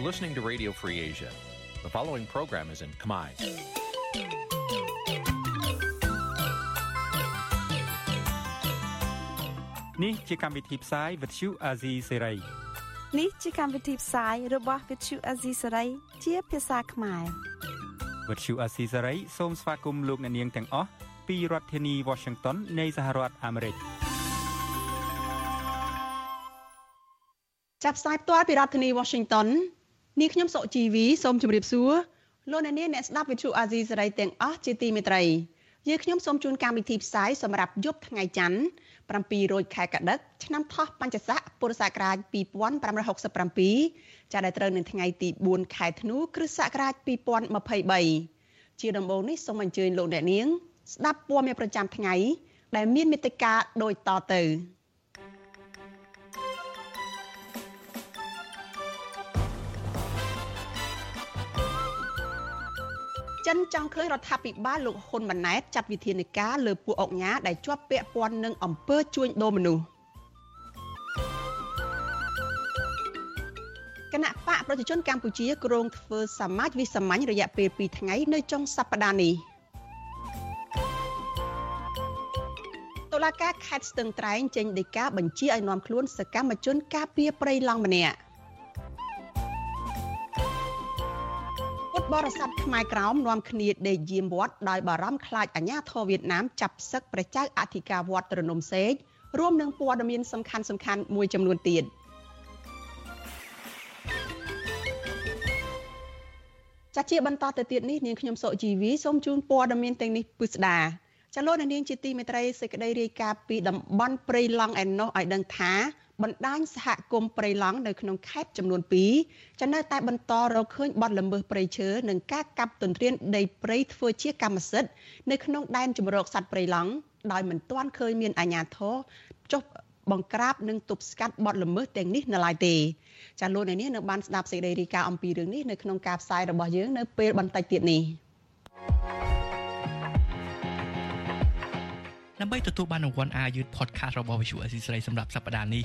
You're listening to Radio Free Asia. The following program is in Khmer. នេះជាកម្មវិធីផ្សាយវិទ្យុអាស៊ីសេរីនេះជាកម្មវិធីផ្សាយរបស់ Vithu Azisaray ជាភាសាខ្មែរវិទ្យុអាស៊ីសេរីសូមស្វាគមន៍លោកអ្នកនាងទាំងអស់ពីរដ្ឋធានី Washington នៃសហរដ្ឋអាមេរិកចាប់ផ្សាយផ្ទាល់ពីរដ្ឋធានី Washington នាងខ្ញុំសុកជីវីសូមជម្រាបសួរលោកអ្នកនាងអ្នកស្ដាប់វិទ្យុអាស៊ីសេរីទាំងអស់ជាទីមេត្រីយើងខ្ញុំសូមជូនកម្មវិធីផ្សាយសម្រាប់យប់ថ្ងៃច័ន្ទ7រោចខែកដិកឆ្នាំថោះបัญចស័កពុរសករាជ2567ចាប់ដែលត្រូវនៅថ្ងៃទី4ខែធ្នូគ្រិស្តសករាជ2023ជាដំបូងនេះសូមអញ្ជើញលោកអ្នកនាង ស្ដាប់ព័ត៌មានប្រចាំថ្ងៃដែលមានមេត្តាដូចតទៅ ចិនចង់ឃើញរដ្ឋាភិបាលលោកហ៊ុនម៉ាណែតចាត់វិធានការលើពួកអុកញ៉ាដែលជាប់ពាក់ព័ន្ធនឹងអំពើជួញដូរមនុស្សគណៈបកប្រជាជនកម្ពុជាគ្រោងធ្វើសមាជវិសាមញ្ញរយៈពេល2ថ្ងៃនៅចុងសប្តាហ៍នេះតុលាការខេត្តស្ទឹងត្រែងចេញដីកាបញ្ជាឲ្យនាំខ្លួនសកម្មជនការពារព្រៃឡង់ម្នាក់ ពុទ្ធបរិស័ទខ្មែរក្រោមនាំគ្នាដេកយាមវត្តដោយបារម្ភខ្លាចអាញាធរវៀតណាមចាប់សឹកព្រះចៅអធិការវត្តត្រនំសេករួមនឹងព័ត៌មានសំខាន់សំខាន់មួយចំនួនទៀតចាជាបន្តទៅទៀតនេះនាងខ្ញុំសុជីវីសូមជូនព័ត៌មានទាំងនេះពិស្ដាចលនានាងជាទីមេត្រីសេចក្តីរាយការណ៍ពីតំបន់ព្រៃឡង់ឯណោះឲ្យដឹងថា បណ្ដាញសហគមន៍ព្រៃឡង់នៅក្នុងខេត្តចំនួន2ចានៅតែបន្តរកឃើញបទល្មើសព្រៃឈើនិងការកាប់ទន្ទ្រានដីព្រៃធ្វើជាកម្មសិទ្ធិនៅក្នុងដែនជម្រកសត្វព្រៃឡង់ដោយមិនទាន់ឃើញមានអាជ្ញាធរចុះបង្ក្រាបនិងទប់ស្កាត់បទល្មើសទាំងនេះនៅឡើយទេចាលោកអ្នកនាងនៅបានស្ដាប់សេចក្តីរាយការណ៍អំពីរឿងនេះនៅក្នុងការផ្សាយរបស់យើងនៅពេលបន្តិចទៀតនេះដើម្បីទទួលបានរង្វាន់ Ayut Podcast របស់ Visual Assisray សម្រាប់សប្តាហ៍នេះ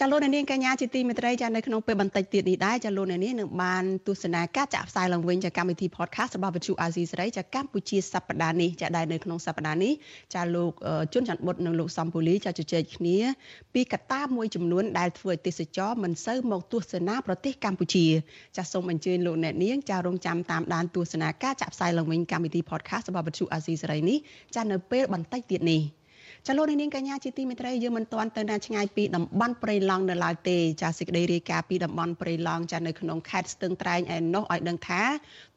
ចាលោកអ្នកនាងកញ្ញាជាទីមេត្រីចានៅក្នុងពេលបន្តិចទៀតនេះដែរចាលោកអ្នកនាងនឹងបានទស្សនាការចាក់ផ្សាយឡើងវិញចាកម្មវិធី podcast របស់វិទ្យុអាស៊ីសេរីចាកម្ពុជាសប្តាហ៍នេះចាដែលនៅក្នុងសប្តាហ៍នេះចាលោកជុនច័ន្ទបុតនិងលោកសំពូលីចាជជែកគ្នាពីកត្តាមួយចំនួនដែលធ្វើឲ្យទេសចរមិនសូវមកទស្សនាប្រទេសកម្ពុជាចាសូមអញ្ជើញលោកអ្នកនាងចារងចាំតាមដានទស្សនាការចាក់ផ្សាយឡើងវិញកម្មវិធី podcast របស់វិទ្យុអាស៊ីសេរីនេះចានៅពេលបន្តិចទៀតនេះ ចាលោកនាងកញ្ញាជាទីមេត្រីយើងមិនទាន់ទៅណាឆ្ងាយពីតំបន់ព្រៃឡង់នៅឡើយទេចាសេចក្តីរាយការណ៍ពីតំបន់ព្រៃឡង់ចានៅក្នុងខេត្តស្ទឹងត្រែងឯណោះឲ្យដឹងថា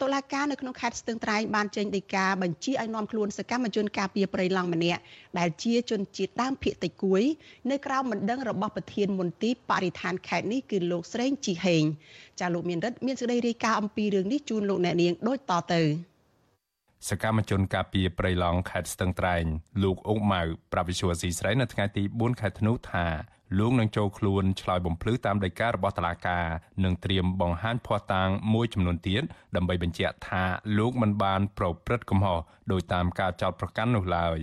តុលាការនៅក្នុងខេត្តស្ទឹងត្រែងបានចេញដីកាបញ្ជាឲ្យនាំខ្លួនសកម្មជនការពារព្រៃឡង់ម្នាក់ដែលជាជនជាតិដើមភាគតិចគួយនៅក្រៅមិនដឹងរបស់ប្រធានមន្ទីរបរិស្ថានខេត្តនេះគឺលោកស្រេងជីហេងចាលោកមានរិទ្ធមានសេចក្តីរាយការណ៍អំពីរឿងនេះជូនលោកអ្នកនាងដូចតទៅ សកម្មជនការពារព្រៃឡង់ខេត្តស្ទឹងត្រែងលោកអុកម៉ៅប្រាប់វិសុវស៊ីស្រីនៅថ្ងៃទី4ខែធ្នូថាលោកនឹងចូលខ្លួនឆ្លើយបំភ្លឺតាមដីការបស់តុលាការនិងត្រៀមបង្ហាញភស្តុតាងមួយចំនួនទៀតដើម្បីបញ្ជាក់ថាលោកមិនបានប្រព្រឹត្តកំហុសដោយតាមការចោទប្រកាន់នោះឡើយ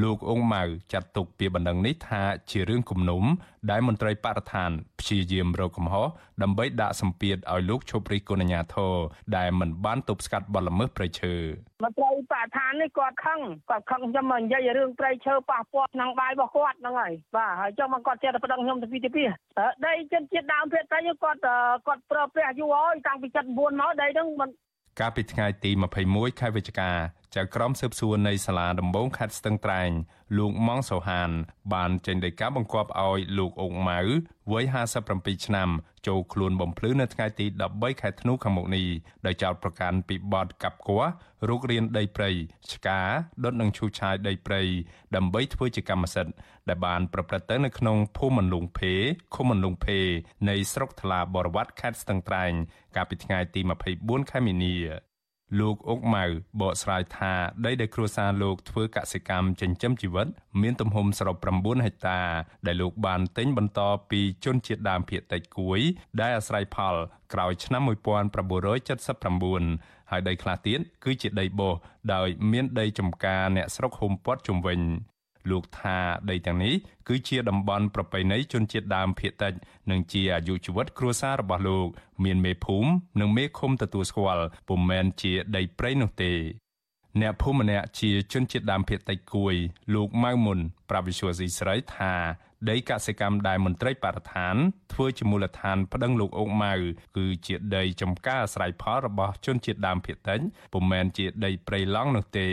លោកអ៊ុងម៉ៅចាត់ទុកពីបណ្ដឹងនេះថាជារឿងគំនុំដែលមន្ត្រីបរិស្ថានព្យាយាមរកកំហុសដើម្បីដាក់សម្ពាធឲ្យលោកឈប់រិះគន់អាជ្ញាធរដែលមិនបានទប់ស្កាត់បទល្មើសព្រៃឈើមន្ត្រីបរិស្ថាននេះគាត់ខឹងគាត់ខឹងខ្ញុំមកនិយាយរឿងព្រៃឈើប៉ះពាល់ក្នុងបាយរបស់គាត់ហ្នឹងហើយបាទហើយចុះមកគាត់ចេះតែប្តឹងខ្ញុំទៅពីទៅពីដីជនជាតិដើមភាគតិចគាត់គាត់ប្រើប្រាស់យូរហើយតាំងពី79មកដីហ្នឹងមិន កាលពីថ្ងៃទី21ខែវិច្ឆិកាចៅក្រមស៊ើបសួរនៃសាលាដំបងខេត្តស្ទឹងត្រែង លោកម៉ងសូហាន បានចេញដីកាបង្គាប់ឲ្យលោកអុកម៉ៅវ័យ57ឆ្នាំចូលខ្លួនបំភ្លឺនៅថ្ងៃទី13ខែធ្នូខាងមុខនេះដោយចោទប្រកាន់ពីបទកាប់គាស់រុករានដីព្រៃឆ្កាដុតនឹងឈូសឆាយដីព្រៃដើម្បីធ្វើជាកម្មសិទ្ធិដែលបានប្រព្រឹត្តទៅនៅក្នុងភូមិមន្លងភេឃុំមន្លងភេនៃស្រុកថ្លាបរវត្តខេត្តស្ទឹងត្រែងកាលពីថ្ងៃទី24ខែមីនា លោកអុកម៉ៅបកស្រាយថាដីដែលគ្រួសារលោកធ្វើកសិកម្មចិញ្ចឹមជីវិត មានទំហំសរុប9ហិកតា ដែលលោកបានទិញបន្តពីជនជាតិដើមភាគតិចគួយ ដែលអាស្រ័យផលក្រោយឆ្នាំ1979ហើយដីខ្លះទៀតគឺជាដីបោះដោយមានដីចំការអ្នកស្រុកហ៊ុំព័ទ្ធជុំវិញ លោកថាដីទាំងនេះគឺជាតំបន់ប្រពៃណីជនជាតិដើមភាគតិចនិងជាអាយុជីវិតគ្រួសាររបស់លោក មានមេភូមិនិងមេឃុំទទួលស្គាល់ពុំមែនជាដីព្រៃនោះទេអ្នកភូមិម្នាក់ជាជនជាតិដើមភាគតិចគួយ លោកម៉ៅមុនប្រាវិសុវស៊ីស្រីថាដីកសិកម្មដែលមន្ត្រីបរិស្ថានធ្វើជាមូលដ្ឋានប្តឹងលោកអុកម៉ៅគឺជាដីចំការអាស្រ័យផលរបស់ជនជាតិដើមភាគតិចពុំមែនជាដីព្រៃឡង់នោះទេ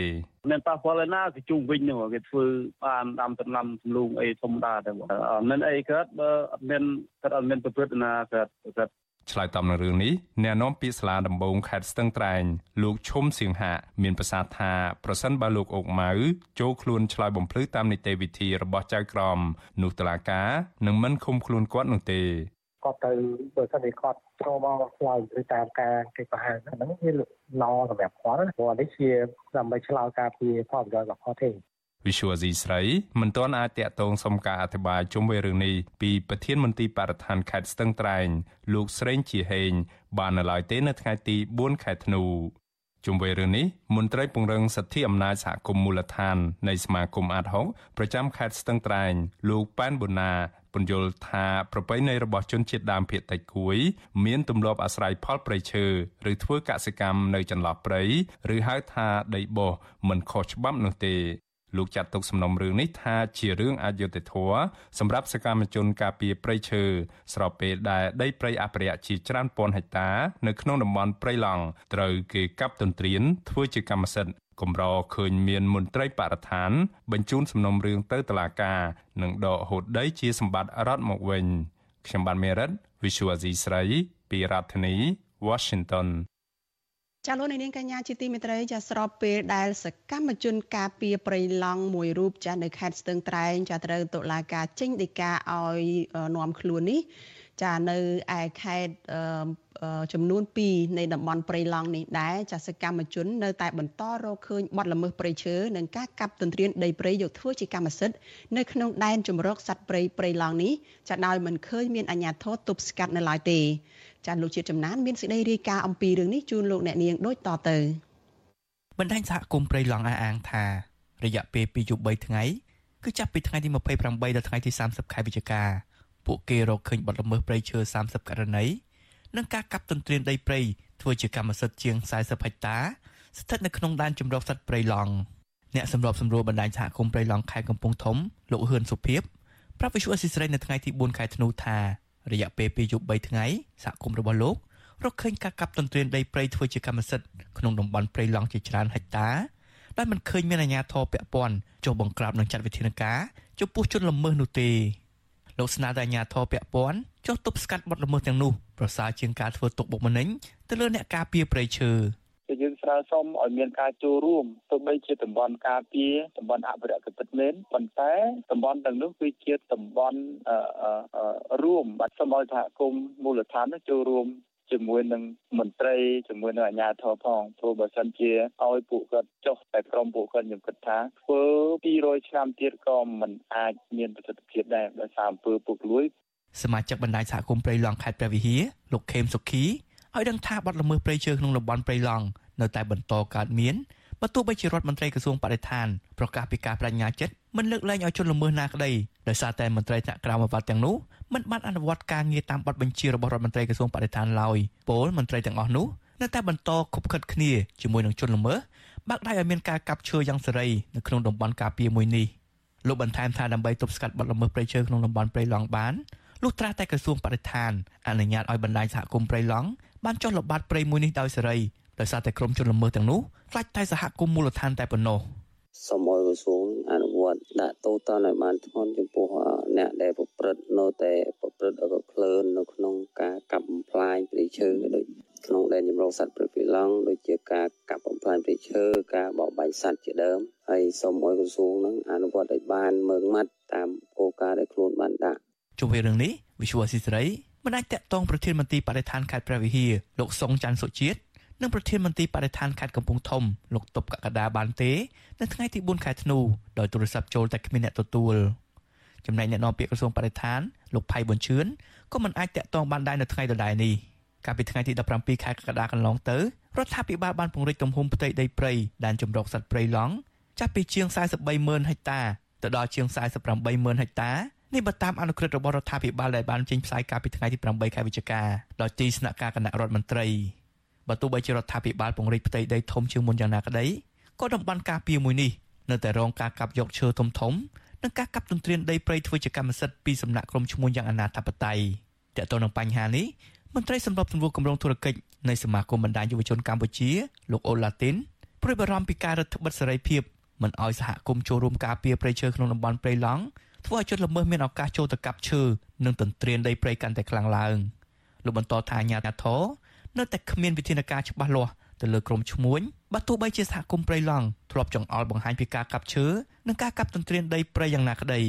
មានប៉ះពាល់ឯណាគេជុំវិញនោះគេធ្វើបានដាំដំណាំសំឡូងអីធម្មតាតែអត់មានអីកើតបើអត់មានគាត់អត់មានប្រព្រឹត្តណាកើតគាត់ឆ្លើយតបនឹងរឿងនេះអ្នកនាំពាក្យសាលាដំបងខេត្តស្ទឹងត្រែងលោកឈុំសៀងហាមានប្រសាសន៍ថាប្រសិនបើលោកអុកម៉ៅចូលខ្លួនឆ្លើយបំភ្លឺតាមនីតិវិធីរបស់ចៅក្រមនោះតុលាការនឹងមិនឃុំខ្លួនគាត់នោះទេ គាត់ទៅបើសិនជាគាត់ចូលមកឆ្លើយឬតាមការគេប្រហែលហ្នឹងវាឡសម្រាប់គាត់ព្រោះនេះជាដើម្បីឆ្លើយការពីផលប្រយោជន៍របស់គាត់ទេវិសុវស៊ីស្រីមិនទាន់អាចតាក់ទងសុំការអធិប្បាយជុំវិញរឿងនេះពីប្រធានមន្ទីរបរិស្ថានខេត្តស្ទឹងត្រែងលោកស្រេងជាហេងបាននៅឡើយទេនៅថ្ងៃទី4ខែធ្នូជុំវិញរឿងនេះមន្ត្រីពង្រឹងសិទ្ធិអំណាចសហគមន៍មូលដ្ឋាននៃសមាគមអាតហុកប្រចាំខេត្តស្ទឹងត្រែងលោកប៉ែនប៊ុណា ពន្យល់ថាប្រពៃណីរបស់ជនជាតិដើមភាគតិចគួយ មានទម្លាប់អាស្រ័យផលព្រៃឈើឬធ្វើកសិកម្មនៅចន្លោះព្រៃឬហៅថាដីបោះមិនខុសច្បាប់នោះទេលោកចាត់ទុកសំណុំរឿងនេះថាជារឿងអយុត្តិធម៌សម្រាប់សកម្មជនការពារព្រៃឈើស្របពេលដែលដីព្រៃអភិរក្សជាច្រើនពាន់ហិកតា នៅក្នុងតំបន់ព្រៃឡង់ត្រូវគេកាប់ទន្ទ្រានធ្វើជាកម្មសិទ្ធិ កម្រឃើញមានមន្ត្រីបរិស្ថាន បញ្ជូនសំណុំរឿងទៅតុលាការនិងដកហូតដីជាសម្បត្តិរដ្ឋមកវិញខ្ញុំបានមេរិត Visual Asia ស្រីពីរដ្ឋធានី Washington ចាលោកនាងកញ្ញាជាទីមេត្រីចាស្របពេលដែលសកម្មជនការពារប្រៃឡង់មួយរូបចានៅខេត្តស្ទឹងត្រែងចាត្រូវតុលាការចេញដីកាឲ្យនាំខ្លួននេះ ចានៅឯខេត្តចំនួន2នៃតំបន់ព្រៃឡង់នេះដែរចាសកម្មជននៅតែបន្តរកឃើញបទល្មើសព្រៃឈើនិងការកាប់ទន្ទ្រានដីព្រៃយកធ្វើជាកម្មសិទ្ធិនៅក្នុងដែនជំរកសត្វព្រៃព្រៃឡង់នេះចាដោយមិនឃើញមានអាជ្ញាធរទប់ស្កាត់នៅឡើយទេចាលោកជាតិចំណានមានសេចក្តីរាយការណ៍អំពីរឿងនេះជូនលោកអ្នកនាងដូចតទៅបណ្ដាញសហគមន៍ព្រៃឡង់អះអាងថារយៈពេល2យប់3ថ្ងៃគឺចាប់ពីថ្ងៃទី28ដល់ថ្ងៃទី30ខែវិច្ឆិកា ពួកគេរកឃើញបទល្មើសព្រៃឈើ30ករណីនិងការកាប់ទន្ទ្រានដីព្រៃធ្វើជាកម្មសិទ្ធិជាង40ហិកតា ស្ថិតនៅក្នុងដែនជម្រកសត្វព្រៃឡង់អ្នកសម្របសម្រួលបណ្ដាញសហគមន៍ព្រៃឡង់ខេត្តកំពង់ធំលោកហ៊ឿនសុភីបប្រាប់វិសុអេស៊ីស្រីនៅថ្ងៃទី4ខែធ្នូថារយៈពេល2យប់3ថ្ងៃសហគមន៍របស់លោករកឃើញការកាប់ទន្ទ្រានដីព្រៃធ្វើជាកម្មសិទ្ធិក្នុងតំបន់ព្រៃឡង់ជាច្រើនហិកតាដែលមិនឃើញមានអាជ្ញាធរពាក់ព័ន្ធចុះបង្ក្រាបនិងចាត់វិធានការចំពោះជនល្មើសនោះទេ លោកស្នើដល់អាជ្ញាធរពាក់ព័ន្ធចុះទប់ស្កាត់បទល្មើសទាំងនោះប្រសើរជាងការធ្វើទុកបុកម្នេញទៅលើអ្នកការពារព្រៃឈើគឺយើងស្នើសុំឲ្យមានការចូលរួមទោះបីជាតំបន់ការពារតំបន់អភិរក្សពិតមែនប៉ុន្តែតំបន់ទាំងនោះគឺជាតំបន់រួមបាទសូមឲ្យសហគមន៍មូលដ្ឋានចូលរួម ជាមួយនឹងមន្ត្រីជាមួយនឹងអាជ្ញាធរផងព្រោះបើសិនជាឲ្យពួកគាត់ចុះតែក្រុមពួកគាត់ខ្ញុំគិតថាធ្វើ200ឆ្នាំទៀតក៏មិនអាចមានប្រសិទ្ធភាពដែរដោយសារអំពើពុករលួយសមាជិកបណ្ដាញសហគមន៍ព្រៃឡង់ខេត្តព្រះវិហារលោកខេមសុខីឲ្យដឹងថាបាត់ល្មើសព្រៃឈើក្នុងតំបន់ព្រៃឡង់នៅតែបន្តកើតមានបើទោះបីជារដ្ឋមន្ត្រីក្រសួងបរិស្ថានប្រកាសពីការបដិញ្ញាចិត្ត មិនលើកលែងឲ្យជនល្មើសណាក្តីដោយសារតែមន្ត្រីថ្នាក់ក្រោមអាវ៉ាត់ទាំងនោះមិនបានអនុវត្តការងារតាមបទបញ្ជារបស់រដ្ឋមន្ត្រីក្រសួងបរិស្ថានឡើយពលមន្ត្រីទាំងអស់នោះនៅតែបន្តខុបខិតគ្នាជាមួយនឹងជនល្មើសបាក់ដៃឲ្យមានការកាប់ឈើយ៉ាងសេរីនៅក្នុងតំបន់ការពារមួយនេះលោកបន្ថែមថាដើម្បីទប់ស្កាត់បទល្មើសព្រៃឈើក្នុងតំបន់ព្រៃឡង់បានលុះត្រាតែក្រសួងបរិស្ថានអនុញ្ញាតឲ្យបណ្ដាញសហគមន៍ព្រៃឡង់បានចុះល្បាតព្រៃមួយនេះដោយសេរីដោយសារតែក្រុមជនល្មើសទាំងនោះខ្លាចតែសហគមន៍មូលដ្ឋានតែប៉ុណ្ណោះសូមឲ្យក្រសួងអនុ វត្តដាក់ទោសទណ្ឌឲ្យបានធ្ងន់ចំពោះអ្នកដែលប្រព្រឹត្តនៅតែប្រព្រឹត្តឲ្យក្លឿននៅក្នុងការកាប់បំផ្លាញព្រៃឈើដូចក្នុងដែនជម្រកសត្វព្រៃពីឡង់ដូចជាការកាប់បំផ្លាញព្រៃឈើការបោកបាញ់សត្វជាដើមហើយសូមឲ្យក្រសួងនឹងអនុវត្តឲ្យបានមើងម៉ាត់តាមគោលការណ៍ដែលខ្លួនបានដាក់ជុំវិញរឿងនេះវិសុវស៊ីស្រីមិនអាចតកតងប្រធានមន្ត្រីបរិស្ថានខេត្តព្រះវិហារលោកសុងច័ន្ទសុជាតិ និងប្រធានមន្ត្រីបរិស្ថានខេត្តកំពង់ធំលោកតុបកកដាបានទេនៅថ្ងៃទី4ខែធ្នូដោយទូរស័ព្ទចូលតែគ្មានអ្នកទទួលចំណែកអ្នកនាំពាក្យក្រសួងបរិស្ថានលោកផៃប៊ុនឈឿនក៏មិនអាចតាក់ទងបានដែរនៅថ្ងៃដដែលនេះកាលពីថ្ងៃទី17ខែកក្កដាកន្លងទៅរដ្ឋាភិបាលបានពង្រីកទំហំផ្ទៃដីព្រៃដែនជម្រកសត្វព្រៃឡង់ចាប់ពីជាង43ម៉ឺនហិកតាទៅដល់ជាង48ម៉ឺនហិកតានេះបើតាមអនុក្រឹត្យរបស់រដ្ឋាភិបាលដែលបានចេញផ្សាយកាលពីថ្ងៃទី8ខែវិច្ឆិកាដោយទីស្នាក់ការគណៈរដ្ឋមន្ត្រី បើទោះបីជារដ្ឋាភិបាលពង្រីកផ្ទៃដីធំជាងមុនយ៉ាងណាក្តីក៏តំបន់ការពារមួយនេះនៅតែរងការកាប់យកឈើធំធំនិងការកាប់ទន្ទ្រានដីព្រៃធ្វើជាកម្មសិទ្ធិពីសំណាក់ក្រុមឈ្មួញយ៉ាងអនាធបត័យតើតើនឹងបញ្ហានេះមន្ត្រីសម្របសម្រួលគម្រោងធុរកិច្ចនៃសមាគមបណ្ដាញយុវជនកម្ពុជាលោកអូឡាទីនព្រួយបារម្ភពីការរដ្ឋបិទសេរីភាពមិនអោយសហគមន៍ចូលរួមការពារព្រៃឈើក្នុងតំបន់ព្រៃឡង់ធ្វើឲ្យជនល្មើសមានឱកាសចូលទៅកាប់ឈើនិងទន្ទ្រានដីព្រៃកាន់តែខ្លាំងឡើងលោកបន្តថាអាញាធរ នៅតែគ្មានវិធានការច្បាស់លាស់ទៅលើក្រុមឈ្មួញបើទោះបីជាសហគមន៍ព្រៃឡង់ធ្លាប់ចង្អុលបង្ហាញពីការកាប់ឈើនិងការកាប់ទន្ទ្រានដីព្រៃយ៉ាងណាក្តី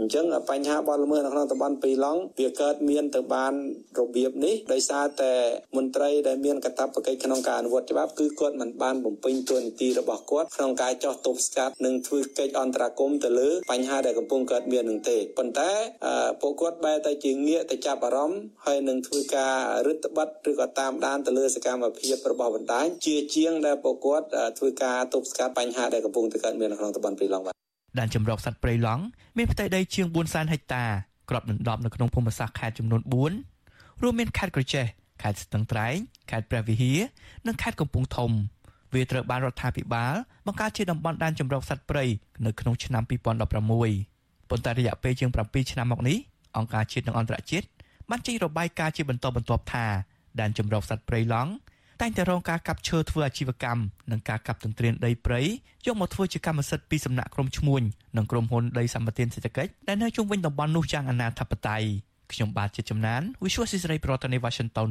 អញ្ចឹងបញ្ហាបទល្មើសនៅក្នុងតំបន់ពីឡង់វាកើតមានទៅបានរបៀបនេះដោយសារតែមន្ត្រីដែលមានកាតព្វកិច្ចក្នុងការអនុវត្តច្បាប់គឺគាត់មិនបានបំពេញតួនាទីរបស់គាត់ក្នុងការចោះទប់ស្កាត់និងធ្វើកិច្ចអន្តរាគមន៍ទៅលើបញ្ហាដែលកំពុងកើតមាននឹងទេប៉ុន្តែពួកគាត់បែរតែជាងាកទៅចាប់អារម្មណ៍ហើយនឹងធ្វើការរឹតបន្តឹងឬក៏តាមដានទៅលើសកម្មភាពរបស់បណ្ដាញជាជាងដែលពួកគាត់ធ្វើការទប់ស្កាត់បញ្ហាដែលកំពុងតែកើតមាននៅក្នុងតំបន់ពីឡង់ ដែនជម្រកសត្វព្រៃឡង់មានផ្ទៃដីជាង400,000ហិកតាគ្របដណ្ដប់នៅក្នុងភូមិសាស្ត្រខេត្តចំនួន4រួមមានខេត្តក្រចេះខេត្តស្ទឹងត្រែងខេត្តព្រះវិហារនិងខេត្តកំពង់ធំវាត្រូវបានរដ្ឋាភិបាលបង្កើតជាតំបន់ដែនជម្រកសត្វព្រៃនៅក្នុងឆ្នាំ2016ប៉ុន្តែរយៈពេលជាង7ឆ្នាំមកនេះអង្គការជាតិនិងអន្តរជាតិបានចេញរបាយការណ៍ជាបន្តបន្ទាប់ថាដែនជម្រកសត្វព្រៃឡង់ តែងតែរងការកាប់ឈើធ្វើអាជីវកម្មនិងការកាប់ទន្ទ្រានដីព្រៃយកមកធ្វើជាកម្មសិទ្ធិពីសំណាក់ក្រុមឈ្មួញនិងក្រុមហ៊ុនដីសម្បត្តិសេដ្ឋកិច្ចដែលនៅជុំវិញតំបន់នោះយ៉ាងអនាធបត័យខ្ញុំបាទជាចំណាន Visual Society ប្រធានាទី Washington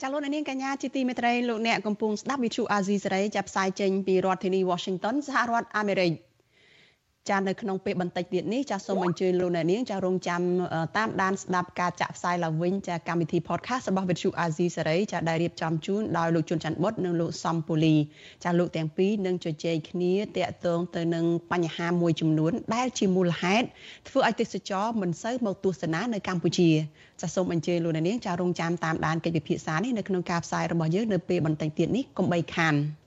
ចាលោកនាងកញ្ញាជាទីមេត្រីលោកអ្នកកំពុងស្ដាប់វិទ្យុអាស៊ីសេរីចាប់ផ្សាយចេញពីរដ្ឋធានី Washington សហរដ្ឋអាមេរិក ចានៅក្នុងពេលបន្តិចទៀតនេះចាសូមអញ្ជើញលោកអ្នកនាងចារងចាំតាមដានស្ដាប់ការចាក់ផ្សាយឡើងវិញចាកម្មវិធី podcast របស់វិទ្យុអាស៊ីសេរីចាដែលរៀបចំជូនដោយលោកជុនច័ន្ទបុតនិងលោកសំពូលីចាលោកទាំងពីរនឹងជជែកគ្នាតាក់ទងទៅនឹងបញ្ហាមួយចំនួន ដែលជាមូលហេតុធ្វើឲ្យទេសចរមិនសូវមកទស្សនានៅកម្ពុជាចាសូមអញ្ជើញលោកអ្នកនាងចារងចាំតាមដានកិច្ចពិភាក្សានេះនៅក្នុងការផ្សាយរបស់យើងនៅពេលបន្តិចទៀតនេះកុំបីខាន។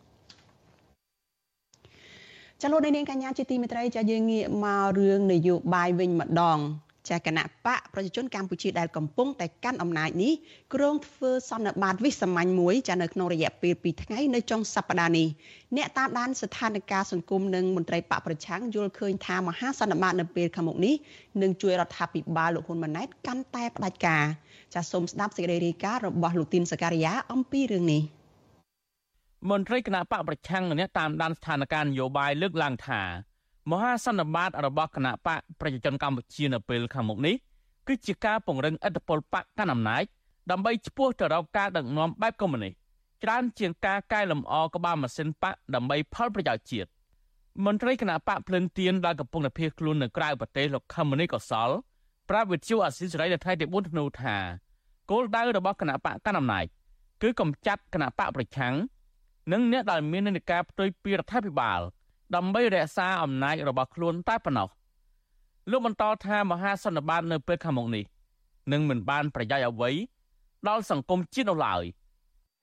ចាលោកនាងកញ្ញាជាទីមេត្រីចាយើងងាកមករឿងនយោបាយវិញម្ដងចាគណៈបកប្រជាជនកម្ពុជាដែលកំពុងតែកាន់អំណាចនេះគ្រងធ្វើសន្និបាតវិសាមញ្ញមួយចានៅក្នុងរយៈពេល2ថ្ងៃនៅចុងសប្តាហ៍នេះអ្នកតាមដានស្ថានភាពសង្គមនិងមន្ត្រីបកប្រឆាំងយល់ឃើញថាមហាសន្និបាតនៅពេលខាងមុខនេះនឹងជួយរដ្ឋាភិបាលលោកហ៊ុនម៉ាណែតកាន់តែផ្ដាច់ការចាសូមស្ដាប់សេចក្តីរាយការណ៍របស់លោកទីនសការីយ៉ាអំពីរឿងនេះ។ មន្ត្រីគណៈបកប្រឆាំងម្នាក់តាមដានស្ថានភាពនយោបាយលើកឡើងថាមហាសន្និបាតរបស់គណៈបកប្រជាជនកម្ពុជានៅពេលខាងមុខនេះគឺជាការពង្រឹងឥទ្ធិពលបកកណ្ដាលអំណាចដើម្បីឈ្មោះទៅរកការដឹកនាំបែបកុម្មុយនីសច្រើនជាងការកែលម្អក្បាលម៉ាស៊ីនបកដើម្បីផលប្រយោជន៍ជាតិមន្ត្រីគណៈបកភ្លឹងទៀនដែលកំពុងតែភៀសខ្លួននៅក្រៅប្រទេសលោកខមនីកសលប្រាប់វិទ្យុអាស៊ីសេរីនៅថ្ងៃទី4ធ្នូថាគោលដៅរបស់គណៈបកកណ្ដាលអំណាចគឺកម្ចាត់គណៈបកប្រឆាំង និងអ្នកដែលមាននានាការផ្ទុយពីរដ្ឋាភិបាលដើម្បីរក្សាអំណាចរបស់ខ្លួនតែប៉ុណ្ណោះលោកបន្តថាមហាសន្និបាតនៅពេលខាងមុខនេះនឹងមិនបានប្រយោជន៍អ្វីដល់សង្គមជាតិនោះឡើយ។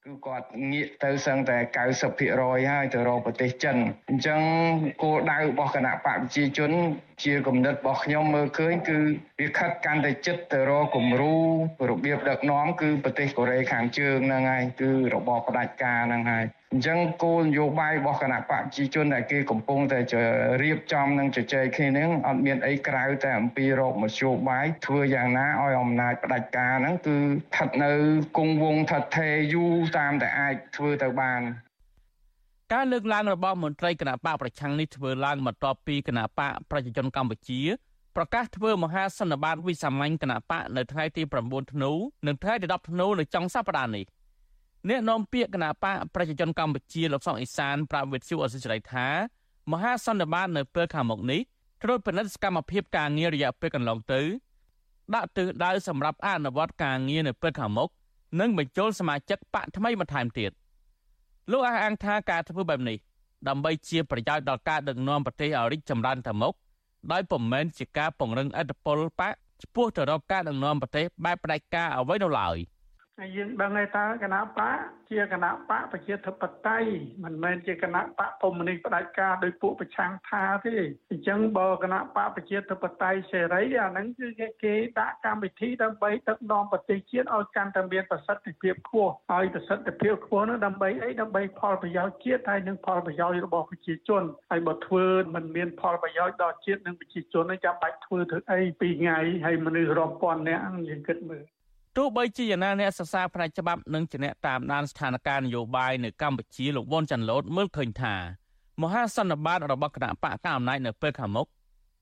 គឺគាត់ងាកទៅសឹងតែ90%ហើយទៅរកប្រទេសចិនអញ្ចឹងគោលដៅរបស់គណៈបកប្រជាជន ជាគំនិតរបស់ខ្ញុំមើលឃើញគឺវាខិតកាន់តែចិត្តទៅរកគំរូរបៀបដឹកនាំគឺប្រទេសកូរ៉េខាងជើងហ្នឹងហើយគឺរបបផ្ដាច់ការហ្នឹងហើយ អញ្ចឹងគោលនយោបាយរបស់គណៈបកប្រជាជនដែលគេកំពុងតែរៀបចំនិងជជែកគ្នានឹងអត់មានអីក្រៅតែអំពីរកមធ្យោបាយធ្វើយ៉ាងណាឲ្យអំណាចផ្ដាច់ការហ្នឹងគឺស្ថិតនៅគង់វង្សថិតថេរយូរតាមតែអាចធ្វើទៅបានការលើកឡើងរបស់មន្ត្រីគណៈបកប្រឆាំងនេះធ្វើឡើងបន្ទាប់ពីគណៈបកប្រជាជនកម្ពុជាប្រកាសធ្វើមហាសន្និបាតវិសាមញ្ញគណៈបកនៅថ្ងៃទី9ធ្នូនិងថ្ងៃទី10ធ្នូនៅចុងសប្តាហ៍នេះ អ្នកនាំពាក្យគណៈបកប្រជាជនកម្ពុជាលោកសុកអេសានប្រាប់វិទ្យុអសិរ័យថាមហាសន្និបាតនៅពេលខាងមុខនេះត្រួតពិនិត្យសកម្មភាពការងាររយៈពេលកន្លងទៅដាក់ទិសដៅសម្រាប់អនុវត្តការងារនៅពេលខាងមុខនិងបញ្ចូលសមាជិកបកថ្មីបន្ថែមទៀតលោកអះអាងថាការធ្វើបែបនេះដើម្បីជាប្រយោជន៍ដល់ការដឹកនាំប្រទេសឲ្យរីកចម្រើនទៅមុខដោយពុំមែនជាការពង្រឹងអធិបុលបកចំពោះទៅរកការដឹកនាំប្រទេសបែបផ្ដាច់ការអ្វីនោះឡើយ។ ហើយយើងដឹងហើយតើគណៈបកជាគណៈបកប្រជាធិបតេយ្យមិនមែនជាគណៈបកកុម្មុយនីសផ្ដាច់ការដោយពួកប្រឆាំងថាទេអញ្ចឹងបើគណៈបកប្រជាធិបតេយ្យសេរីអាហ្នឹងគឺគេដាក់កម្មវិធីដើម្បីដឹកនាំប្រទេសជាតិឲ្យកាន់តែមានប្រសិទ្ធភាពខ្ពស់ហើយប្រសិទ្ធភាពខ្ពស់នោះដើម្បីអីដើម្បីផលប្រយោជន៍ជាតិហើយនិងផលប្រយោជន៍របស់ប្រជាជនហើយបើធ្វើមិនមានផលប្រយោជន៍ដល់ជាតិនិងប្រជាជននេះចាំបាច់ធ្វើធ្វើអីពីថ្ងៃហើយមនុស្សរាប់ពាន់នាក់យើងគិតមើលទោះ បីជាយ៉ាងណាអ្នកសិក្សាផ្នែកច្បាប់និងជាអ្នកតាមដានស្ថានភាពនយោបាយនៅកម្ពុជាលោកវ៉ុនចាន់ឡូតមើលឃើញថាមហាសន្និបាតរបស់គណៈបកកណ្ដាលអំណាចនៅពេលខាងមុខ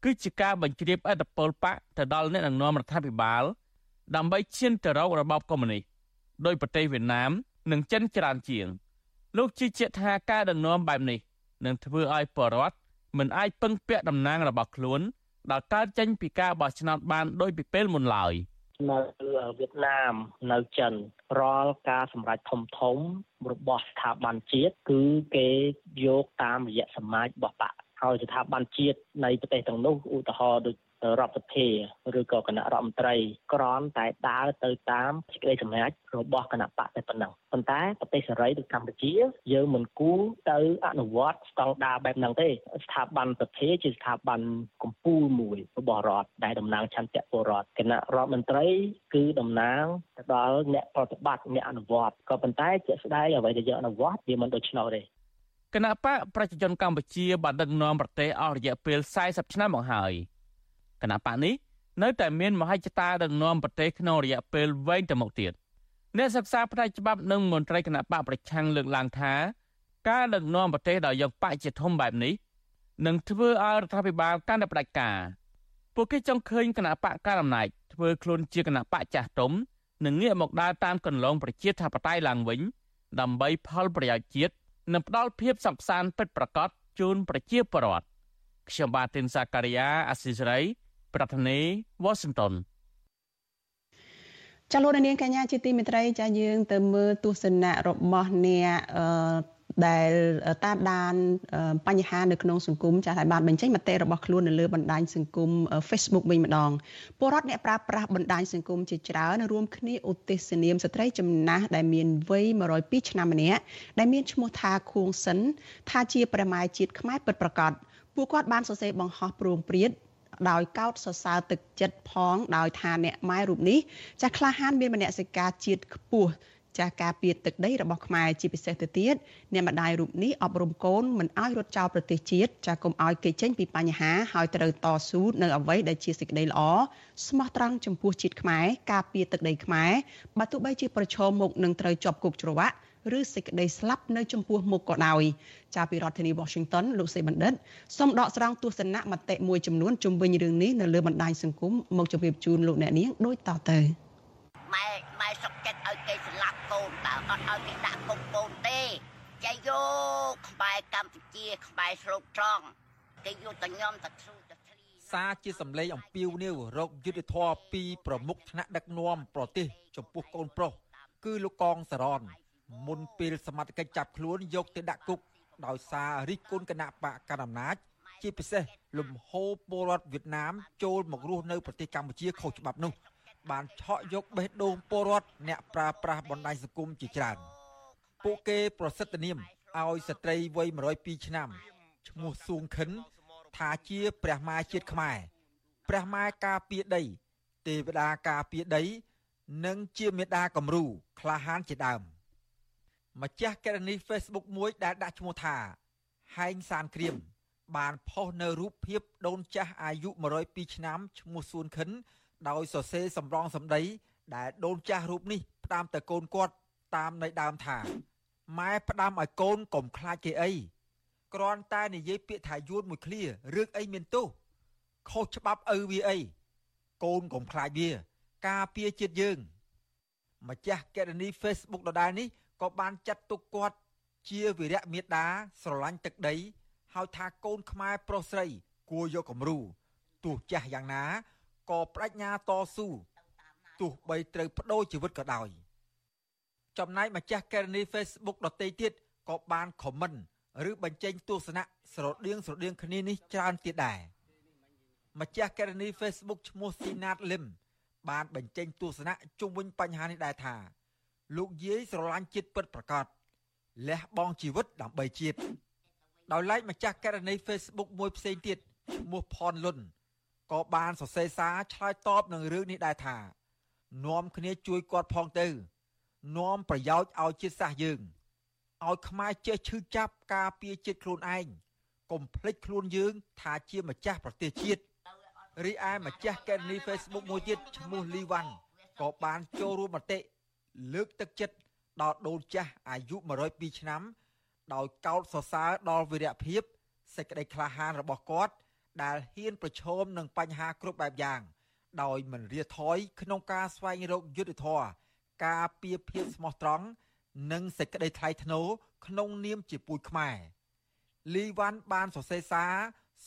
គឺជាការបញ្ជ្រាបអធិបុលបកទៅដល់អ្នកដឹកនាំរដ្ឋាភិបាល ដើម្បីឈានទៅរករបបកុម្មុយនីសដោយប្រទេសវៀតណាម និងចិនច្រើនជាង លោកជឿជាក់ថាការដឹកនាំបែបនេះនឹងធ្វើឲ្យបរដ្ឋមិនអាចពឹងពាក់តំណាងរបស់ខ្លួនដល់កើតចេញពីការបោះឆ្នោតបានដោយពីពេលមុនឡើយ។ នៅវៀតណាមនៅចិនរាល់ការសម្រេចធំធំរបស់ស្ថាប័នជាតិគឺគេយកតាមរយៈសមាជរបស់បកហើយស្ថាប័នជាតិនៃប្រទេសទាំងនោះឧទាហរណ៍ដូច រដ្ឋសភាឬក៏គណៈរដ្ឋមន្ត្រីក្រន់តែដើរទៅតាមសេចក្តីសម្រេចរបស់គណៈបកតែប៉ុណ្ណឹងប៉ុន្តែប្រទេសសេរីដូចកម្ពុជា យើងមិនគួរទៅអនុវត្តស្តង់ដារបែបហ្នឹងទេស្ថាប័នសភាជាស្ថាប័នកម្ពុជាមួយរបស់រដ្ឋដែលតំណាងឆន្ទៈពលរដ្ឋគណៈរដ្ឋមន្ត្រី គឺតំណាងទៅដល់អ្នកប្រតិបត្តិអ្នកអនុវត្តក៏ប៉ុន្តែជាក់ស្ដែងអ្វីដែលយើងអនុវត្តវាមិនដូច្នោះទេគណៈបកប្រជាជនកម្ពុជាបានដឹកនាំប្រទេសអស់រយៈពេល40ឆ្នាំមកហើយ គណៈបកនេះនៅតែមានមហិច្ឆតាដឹកនាំប្រទេសក្នុងរយៈពេលវែងទៅមុខទៀតអ្នកសិក្សាផ្នែកច្បាប់និងមន្ត្រីគណៈបកប្រឆាំងលើកឡើងថាការដឹកនាំប្រទេសដោយយកបកជាធំបែបនេះនឹងធ្វើឲ្យរដ្ឋាភិបាលកាន់តែផ្ដាច់ការពួកគេចង់ឃើញគណៈបកកណ្ដាលអំណាចធ្វើខ្លួនជាគណៈបកចាស់ទុំនិងងាកមកដើរតាមកន្លងប្រជាធិបតេយ្យឡើងវិញ ដើម្បីផលប្រយោជន៍ជាតិនិងផ្ដល់ភាពសុខសាន្តពិតប្រាកដជូនប្រជាពលរដ្ឋខ្ញុំបាទទីនសាការីយ៉ាអស៊ីសេរី ប្រធានាធិបតី Washington ចាលោកនាងកញ្ញាជាទីមេត្រីចាយើង ទៅមើលទស្សនៈរបស់អ្នកអឺដែលតាមដានបញ្ហានៅក្នុងសង្គមចាស់ហើយបានបញ្ចេញមតិរបស់ខ្លួននៅលើបណ្ដាញសង្គម Facebook វិញម្ដងពលរដ្ឋអ្នកប្រើប្រាស់បណ្ដាញសង្គមជាច្រើនរួមគ្នាឧទ្ទិសនាមស្ត្រីចំណាស់ដែលមានវ័យ102ឆ្នាំម្នាក់ដែលមានឈ្មោះថាខួងសិនថាជាព្រះម៉ែជាតិខ្មែរពិតប្រាកដពួកគាត់បានសរសេរបង្ហោះព្រមព្រៀត ដោយកោតសរសើរទឹកចិត្តផងដោយថាអ្នកម៉ែរូបនេះចាស់ក្លាហានមានមនសិការជាតិខ្ពស់ចាស់ការពារទឹកដីរបស់ខ្មែរជាពិសេសទៅទៀតអ្នកម្ដាយរូបនេះអប់រំកូនមិនឲ្យរត់ចោលប្រទេសជាតិចាស់កុំឲ្យគេចេញពីបញ្ហាហើយត្រូវតស៊ូនៅអ្វីដែលជាសេចក្តីល្អស្មោះត្រង់ចំពោះជាតិខ្មែរការពារទឹកដីខ្មែរបើទោះបីជាប្រឈមមុខនឹងត្រូវជាប់គុកច្រវាក់ ឬសេចក្តីស្លាប់នៅចំពោះមុខក៏ដោយចាពីរដ្ឋធានី Washington លោកសេបណ្ឌិតសូមដកស្រង់ទស្សនៈមតិមួយចំនួនជំវិញរឿងនេះនៅលើបណ្ដាញសង្គមមកជម្រាបជូនលោកអ្នកនាងដូចតទៅម៉ែម៉ែសុកចិត្តឲ្យគេស្លាប់កូនតើអត់ឲ្យគេដាក់គុកកូនទេចៃយកខ្មែរកម្ពុជាខ្មែរស្រុកត្រង់គេយកតញោមតធ្លូតធ្លីសារជាសម្លេងអំពាវនាវរកយុទ្ធធរពីប្រមុខថ្នាក់ដឹកនាំប្រទេសចំពោះកូនប្រុសគឺលោកកងសរន មុនពេលសមត្ថកិច្ចចាប់ខ្លួនយកទៅដាក់គុកដោយសាររិះគន់គណៈបកកណ្ដាលអំណាចជាពិសេសលំហូរពលរដ្ឋវៀតណាមចូលមករស់នៅប្រទេសកម្ពុជាខុសច្បាប់នោះ បានឆក់យកបេះដូងពលរដ្ឋអ្នកប្រើប្រាស់បណ្ដាញសង្គមជាច្រើនពួកគេប្រសិទ្ធនាមឲ្យស្ត្រីវ័យ102ឆ្នាំឈ្មោះសួងខិន ថាជាព្រះម៉ែជាតិខ្មែរព្រះម៉ែការពារដី ទេវតាការពារដី និងជាមេដាគំរូក្លាហានជាដើម។ ម្ចាស់កេរនី Facebook មួយដែលដាក់ឈ្មោះថាហែងសានក្រៀមបានផុសនៅរូបភាពដូនចាស់អាយុ102ឆ្នាំឈ្មោះសួនខិន ដោយសរសេរសម្រងសម្ដី ដែលដូនចាស់រូបនេះផ្ដាំទៅកូនគាត់ តាមន័យដើមថាម៉ែផ្ដាំឲ្យកូនកុំខ្លាចគេអីគ្រាន់តែនិយាយពាក្យថាយួនមួយឃ្លារឿងអីមានទោសខុសច្បាប់ឪវាអីកូនកុំខ្លាចវា ការពារជាតិយើង ម្ចាស់កេរនី Facebook ដដែលនេះ ក៏បានចាត់ទុកគាត់ជាវីរៈមេដាស្រឡាញ់ទឹកដីហើយថាកូនខ្មែរប្រុសស្រី គួរយកគំរូទោះចាស់យ៉ាងណាក៏បដិញ្ញាតស៊ូទោះបីត្រូវបដូរជីវិតក៏ដោយ ចំណែកម្ចាស់កេរនី Facebook ដទៃទៀតក៏បានខមមិនឬបញ្ចេញទស្សនៈស្រដៀងស្រដៀងគ្នានេះច្រើនទៀតដែរម្ចាស់កេរនី Facebook ឈ្មោះស៊ីណាតលឹមបានបញ្ចេញទស្សនៈជុំវិញបញ្ហានេះដែរថា លោកយាយស្រឡាញ់ជាតិពិតប្រាកដលះបង់ជីវិតដើម្បីជាតិដោយឡែកម្ចាស់ករណី Facebook មួយផ្សេងទៀតឈ្មោះផនលុនក៏បានសរសេរសារឆ្លើយតបនឹងរឿងនេះដែរថានាំគ្នាជួយគាត់ផងទៅនាំប្រយោជន៍ឲ្យជាតិសាសន៍យើងឲ្យខ្មែរចេះឈឺចាប់ការពារជាតិខ្លួនឯងកុំភ្លេចខ្លួនយើង ថាជាម្ចាស់ប្រទេសជាតិរីឯម្ចាស់កេរនី Facebook មួយទៀតឈ្មោះលីវ៉ាន់ក៏បានចូលរួមមតិ លើកទឹកចិត្តដល់ដូនចាស់អាយុ102ឆ្នាំ ដោយកោតសរសើរដល់វីរៈភាពសេចក្តីក្លាហានរបស់គាត់ ដែលហ៊ានប្រឈមនឹងបញ្ហាគ្រប់បែបយ៉ាង ដោយមិនរាថយក្នុងការស្វែងរកយុត្តិធម៌ការពៀភាពស្មោះត្រង់និងសេចក្តីថ្លៃថ្នូរក្នុងនាមជាពូជខ្មែរលីវ៉ាន់បានសរសេរសារ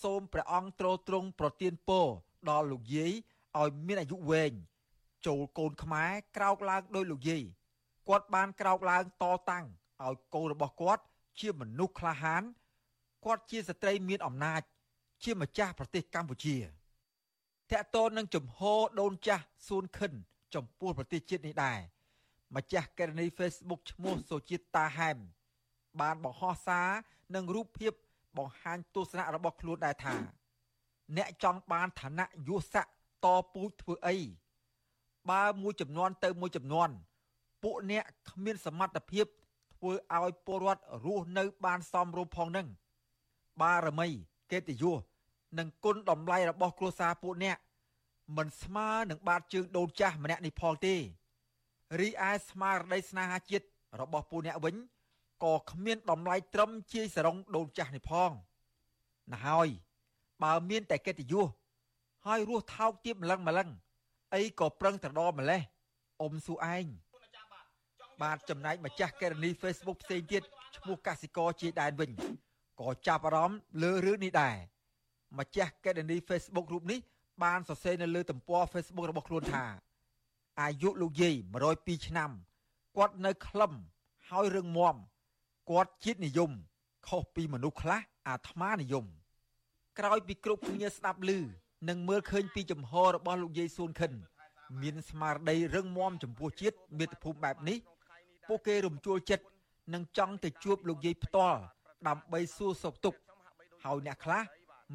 សូមព្រះអង្គទ្រទ្រង់ប្រទានពរដល់លោកយាយឲ្យមានអាយុវែង ចូលកូនខ្មែរក្រោកឡើងដោយលោកយាយគាត់បានក្រោកឡើងតតាំងឲ្យកូនរបស់គាត់ជាមនុស្សក្លាហានគាត់ជាស្ត្រីមានអំណាច ជាម្ចាស់ប្រទេសកម្ពុជាតកតូននឹងជំហរដូនចាស់សួនខិន ចំពោះប្រទេសជាតិនេះដែរម្ចាស់កេរនី Facebook ឈ្មោះសូជាតិតាហែមបានបង្ហោះសារនិងរូបភាពបង្ហាញទស្សនៈរបស់ខ្លួនដែរថា អ្នកចង់បានឋានៈយុស័កតពូជធ្វើអី បើមួយចំនួនទៅមួយចំនួនពួកអ្នកគ្មានសមត្ថភាពធ្វើឲ្យពលរដ្ឋរស់នៅបានសមរម្យផងនឹងបារមីកិត្តិយសនិងគុណតម្លៃរបស់គ្រួសារពួកអ្នកមិនស្មើនឹងបាតជើងដូនចាស់ម្នាក់នេះផងទេរីឯស្មារតីស្នេហាជាតិរបស់ពួកអ្នកវិញក៏គ្មានតម្លៃត្រឹមជាយសរងដូនចាស់នេះផងណាហើយបើមានតែកិត្តិយសហើយរស់ថោកទៀបម្លឹងម្លឹង អីក៏ប្រឹងត្រដម្លេះអ៊ំស៊ូឯងបាទចំណែកម្ចាស់កេរនី Facebook ផ្សេងទៀតឈ្មោះកសិករជាដែនវិញក៏ចាប់អារម្មណ៍លើរឿងនេះដែរម្ចាស់កេរនី Facebook រូបនេះបានសរសេរនៅលើទំព័រ Facebook របស់ខ្លួនថា អាយុលោកយាយ102ឆ្នាំគាត់នៅខ្លឹមហើយរឹងមាំគាត់ជាតិនិយមខុសពីមនុស្សខ្លះអាត្មានិយមក្រោយពីគ្រប់គ្នាស្ដាប់ឮ និងមើលឃើញពីចំហរបស់លោកយាយសួនខិន មានស្មារតីរឹងមាំចំពោះជាតិមាតុភូមិបែបនេះពួកគេរំជួលចិត្តនិងចង់ទៅជួបលោកយាយផ្ទាល់ដើម្បីសួរសុខទុក្ខហើយអ្នកខ្លះ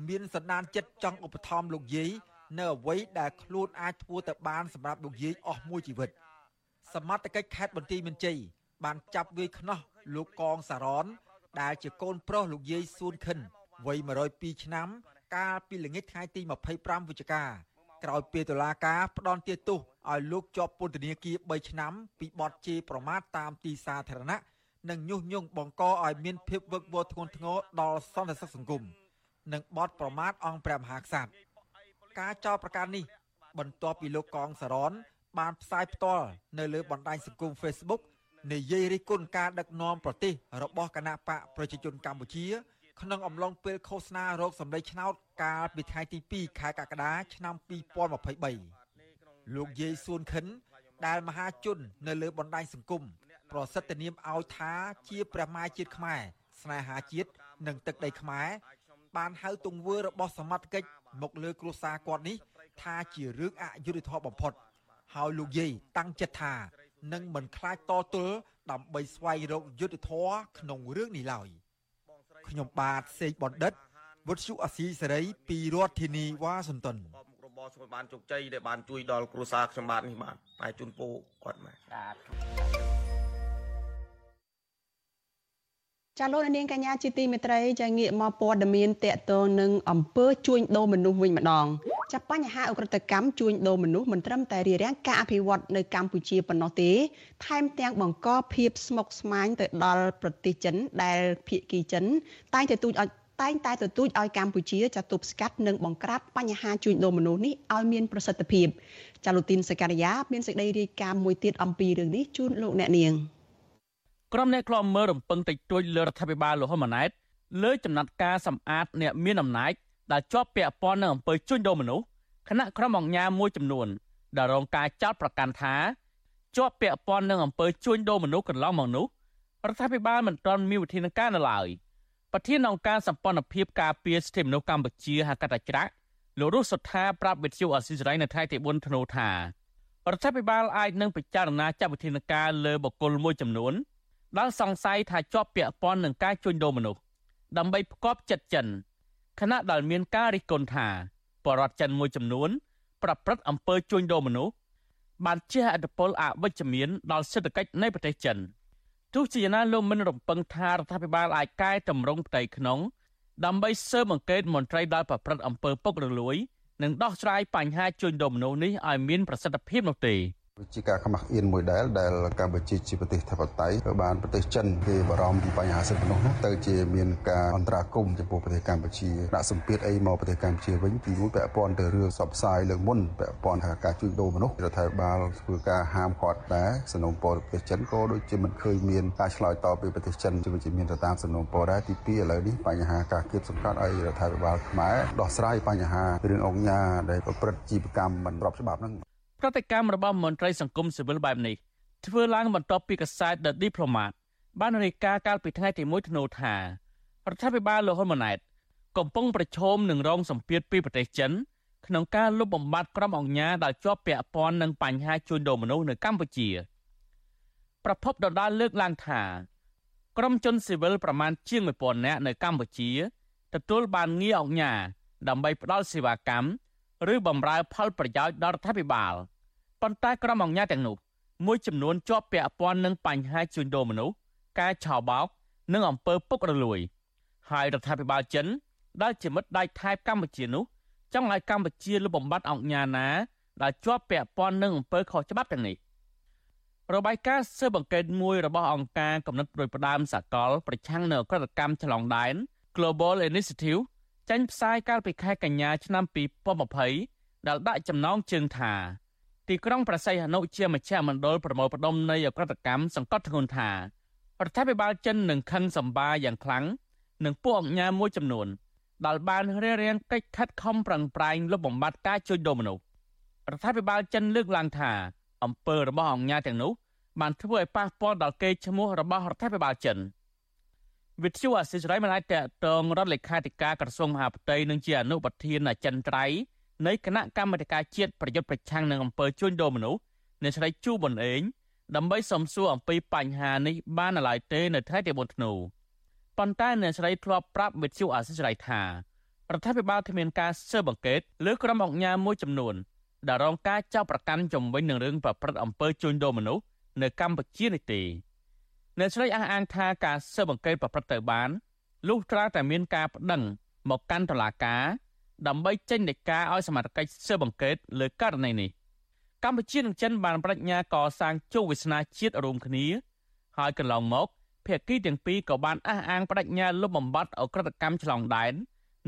មានសន្តានចិត្តចង់ឧបត្ថម្ភលោកយាយនៅអ្វីដែលខ្លួនអាចធ្វើទៅបានសម្រាប់លោកយាយអស់មួយជីវិត សមត្ថកិច្ចខេត្តបន្ទាយមានជ័យបានចាប់វាយខ្នោះលោកកងសារ៉នដែលជាកូនប្រុសលោកយាយសួនខិនវ័យ102ឆ្នាំ កាលពីល្ងាចថ្ងៃទី25វិច្ឆិកាក្រោយពេលតុលាការផ្ដន្ទាទោសឲ្យលោកជាប់ពន្ធនាគារ3ឆ្នាំពីបទជេរប្រមាថតាមទីសាធារណៈនិងញុះញង់បង្កឲ្យមានភាពវឹកវរធ្ងន់ធ្ងរដល់សន្តិសុខសង្គមនិងបទប្រមាថអង្គព្រះមហាក្សត្រការចោទប្រកាន់នេះ បន្ទាប់ពីលោកកងសរនបានផ្សាយផ្ទាល់នៅលើបណ្ដាញសង្គម Facebook និយាយរិះគន់ការដឹកនាំប្រទេសរបស់គណៈបកប្រជាជនកម្ពុជា ក្នុងអំឡុងពេលឃោសនារោគសម្លេងឆ្នោតកាលពីថ្ងៃទី2ខែកក្កដាឆ្នាំ2023លោកយាយសួនខិន ដែលមហាជន នៅលើបណ្ដាញសង្គមប្រសិទ្ធនាមឲ្យថាជាព្រះម៉ែជាតិខ្មែរស្នេហាជាតិនិងទឹកដីខ្មែរបានហៅទង្វើរបស់សមត្ថកិច្ចមកលើគ្រួសារគាត់នេះ ថាជារឿងអយុត្តិធម៌បំផុត ហើយលោកយាយតាំងចិត្តថានឹងមិនខ្លាចតទល់ដើម្បីស្វែងរកយុត្តិធម៌ក្នុងរឿងនេះឡើយ។ ខ្ញុំបាទសេកបណ្ឌិតវុទ្ធុអាស៊ីសេរីពីរដ្ឋធានីវ៉ាស៊ីនតោនរបរសម្បានជោគជ័យដែលបានជួយដល់គ្រួសារខ្ញុំបាទនេះបាទតែជូនពូគាត់បាទ ចាលោកនាងកញ្ញាជាទីមេត្រីចាងាកមកព័ត៌មានតកតងនឹងអំពើជួញដូរមនុស្សវិញម្ដងចាបញ្ហាអ ுக ្រិតកម្មជួញដូរមនុស្សមិនត្រឹមតែរារាំងការអភិវឌ្ឍនៅកម្ពុជាប៉ុណ្ណោះទេថែមទាំងបង្កភាពស្មុគស្មាញទៅដល់ប្រទេសចិនដែលភៀកគីចិន តែងតែទូចឲ្យតែងតែទទូចឲ្យកម្ពុជាចាទប់ស្កាត់និងបង្ក្រាបបញ្ហាជួញដូរមនុស្សនេះឲ្យមានប្រសិទ្ធភាពចាលូទីនសកលយាមានសេចក្តីរាយការណ៍មួយទៀតអំពីរឿងនេះជូនលោកអ្នកនាង ក្រុមអ្នកខ្លាំមើលរំពឹងតិចតួចលើរដ្ឋាភិបាលលោកហ៊ុនម៉ាណែតលើចំណាត់ការសម្អាតអ្នកមានអំណាចដែលជាប់ពាក់ព័ន្ធនឹងអំពើជួញដូរមនុស្សគណៈក្រុមអង្គការមួយចំនួនដែលរងការចោទប្រកាន់ថាជាប់ពាក់ព័ន្ធនឹងអំពើជួញដូរមនុស្សកន្លងមកនោះរដ្ឋាភិបាលមិនទាន់មានវិធានការនៅឡើយប្រធានអង្គការសម្ព័ន្ធភាពការពារសិទ្ធិមនុស្សកម្ពុជាហៅកាត់តាច្រាក់លោករស់សុថាប្រាប់វិទ្យុអស៊ីសេរីនៅថ្ងៃទី4ធ្នូថារដ្ឋាភិបាលអាចនឹងពិចារណាចាត់វិធានការលើបុគ្គលមួយចំនួន ដែលសង្ស័យថាជាប់ពាក់ព័ន្ធនឹងការជួញដូរមនុស្សដើម្បីផ្គប់ចិត្តចិនខណៈដែលមានការរិះគន់ថាបរដ្ឋចិនមួយចំនួន ប្រព្រឹត្តអំពើជួញដូរមនុស្សបានជះឥទ្ធិពលអវិជ្ជមានដល់សេដ្ឋកិច្ចនៃប្រទេសចិនទោះជាយ៉ាងណាលោកមិនរំពឹងថារដ្ឋាភិបាលអាចកែតម្រង់ផ្ទៃក្នុងដើម្បីស៊ើបអង្កេតមន្ត្រីដែលប្រព្រឹត្តអំពើពុករលួយនិងដោះស្រាយបញ្ហាជួញដូរមនុស្សនេះឲ្យមានប្រសិទ្ធភាពនោះទេ។ ជាការខ្មាស់អៀនមួយដែលដែលកម្ពុជាជាប្រទេសធិបតេយ្យបានប្រទេសចិនគេបារម្ភពីបញ្ហាសិទ្ធិមនុស្សណាទៅជាមានការអន្តរាគមចំពោះប្រទេសកម្ពុជាដាក់សម្ពាធអីមកប្រទេសកម្ពុជាវិញពីមួយពាក់ព័ន្ធទៅរឿងសបផ្សាយលើកមុនពាក់ព័ន្ធថាការជួញដូរមនុស្សរដ្ឋាភិបាលធ្វើការហាមឃាត់ដែរសំណុំពរប្រទេសចិនក៏ដូចជាមិនឃើញមានការឆ្លើយតបពីប្រទេសចិនជាវិជ្ជមានទៅតាមសំណុំពរដែរទី2ឥឡូវនេះបញ្ហាការគៀបសង្កត់ឲ្យរដ្ឋាភិបាលខ្មែរដោះស្រាយបញ្ហារឿងអង្គការដែលប្រព្រឹត្តជីវកម្មមិនស្របច្បាប់ហ្នឹង ប្រតិកម្មរបស់មន្ត្រីសង្គមស៊ីវិលបែបនេះធ្វើឡើងបន្ទាប់ពីកាសែត The Diplomat បានរាយការណ៍កាលពីថ្ងៃទី1ធ្នូថារដ្ឋាភិបាលលោកហ៊ុនម៉ាណែតកំពុងប្រឈមនឹងរងសម្ពាធពីប្រទេសចិនក្នុងការលុបបំបាត់ក្រុមអង្គការដែលជាប់ពាក់ព័ន្ធនឹងបញ្ហាជួញដូរមនុស្សនៅកម្ពុជា ប្រពន្ធដដាលលើកឡើងថាក្រុមជនស៊ីវិលប្រមាណជាង1000នាក់នៅកម្ពុជាទទួលបានងារអង្គការដើម្បីផ្ដល់សេវាកម្ម ឬបំរើផលប្រយោជន៍ដល់រដ្ឋាភិបាលប៉ុន្តែក្រុមអង្គការទាំងនោះមួយចំនួនជាប់ពាក់ព័ន្ធនឹងបញ្ហាជួញដូរមនុស្សការឆោបោកនិងអំពើពុករលួយហើយរដ្ឋាភិបាលចិនដែលជាមិត្តដៃថៃកម្ពុជានោះចង់ឲ្យកម្ពុជាលុបបំបាត់អង្គការណាដែលជាប់ពាក់ព័ន្ធនឹងអំពើខុសច្បាប់ទាំងនេះរបាយការណ៍ស៊ើបអង្កេតមួយរបស់អង្គការកំណត់ប្រួយផ្ដាមសកលប្រឆាំងនៅអក្រិតកម្មឆ្លងដែន Global Initiative ចេញផ្សាយកាលពីខែកញ្ញាឆ្នាំ2020ដែលដាក់ចំណងជើងថាទីក្រុងប្រស័យហនុជាមជ្ឈមណ្ឌលប្រមូលផ្ដុំនៃអក្រិតកម្មសង្កត់ធ្ងន់ថារដ្ឋាភិបាលចិននឹងខឹងសម្បាយ៉ាងខ្លាំងនឹងពួកអង្គការមួយចំនួនដែលបានរៀបរៀងកិច្ចខិតខំប្រឹងប្រែងលុបបំបាត់ការជួញដូរមនុស្សរដ្ឋាភិបាលចិនលើកឡើងថាអំពើរបស់អង្គការទាំងនោះបានធ្វើឲ្យប៉ះពាល់ដល់កេរ្តិ៍ឈ្មោះរបស់រដ្ឋាភិបាលចិន។ វិទ្យុអសិរ័យមិនអាចតតងរដ្ឋលេខាធិការក្រសួងមហាផ្ទៃនិងជាអនុប្រធានអចិន្ត្រៃយ៍នៃគណៈកម្មាធិការជាតិប្រយុទ្ធប្រឆាំងនឹងអំពើជួញដូរមនុស្សអ្នកស្រីជូប៊ុនអេងដើម្បីសំសួរអំពីបញ្ហានេះបាននៅឡើយទេនៅថ្ងៃទី4ធ្នូប៉ុន្តែអ្នកស្រីធ្លាប់ប្រាប់វិទ្យុអសិរ័យថារដ្ឋាភិបាលគ្មានការស៊ើបអង្កេតលើក្រុមអង្គការមួយចំនួនដែលរងការចោទប្រកាន់ជំវិញនឹងរឿងប្រព្រឹត្តអំពើជួញដូរមនុស្សនៅកម្ពុជានេះទេ អ្នកស្រីអះអាងថាការស៊ើបអង្កេតប្រព្រឹត្តទៅបានលុះត្រាតែមានការប្តឹងមកកាន់តុលាការដើម្បីចេញដីកាឲ្យសមត្ថកិច្ចស៊ើបអង្កេតលើករណីនេះកម្ពុជានិងចិនបានបដិញ្ញាកសាងជោគវាសនាជាតិរួមគ្នា ហើយកន្លងមកភាគីទាំងពីរក៏បានអះអាងបដិញ្ញាលុបបំបាត់អក្រិតកម្មឆ្លងដែន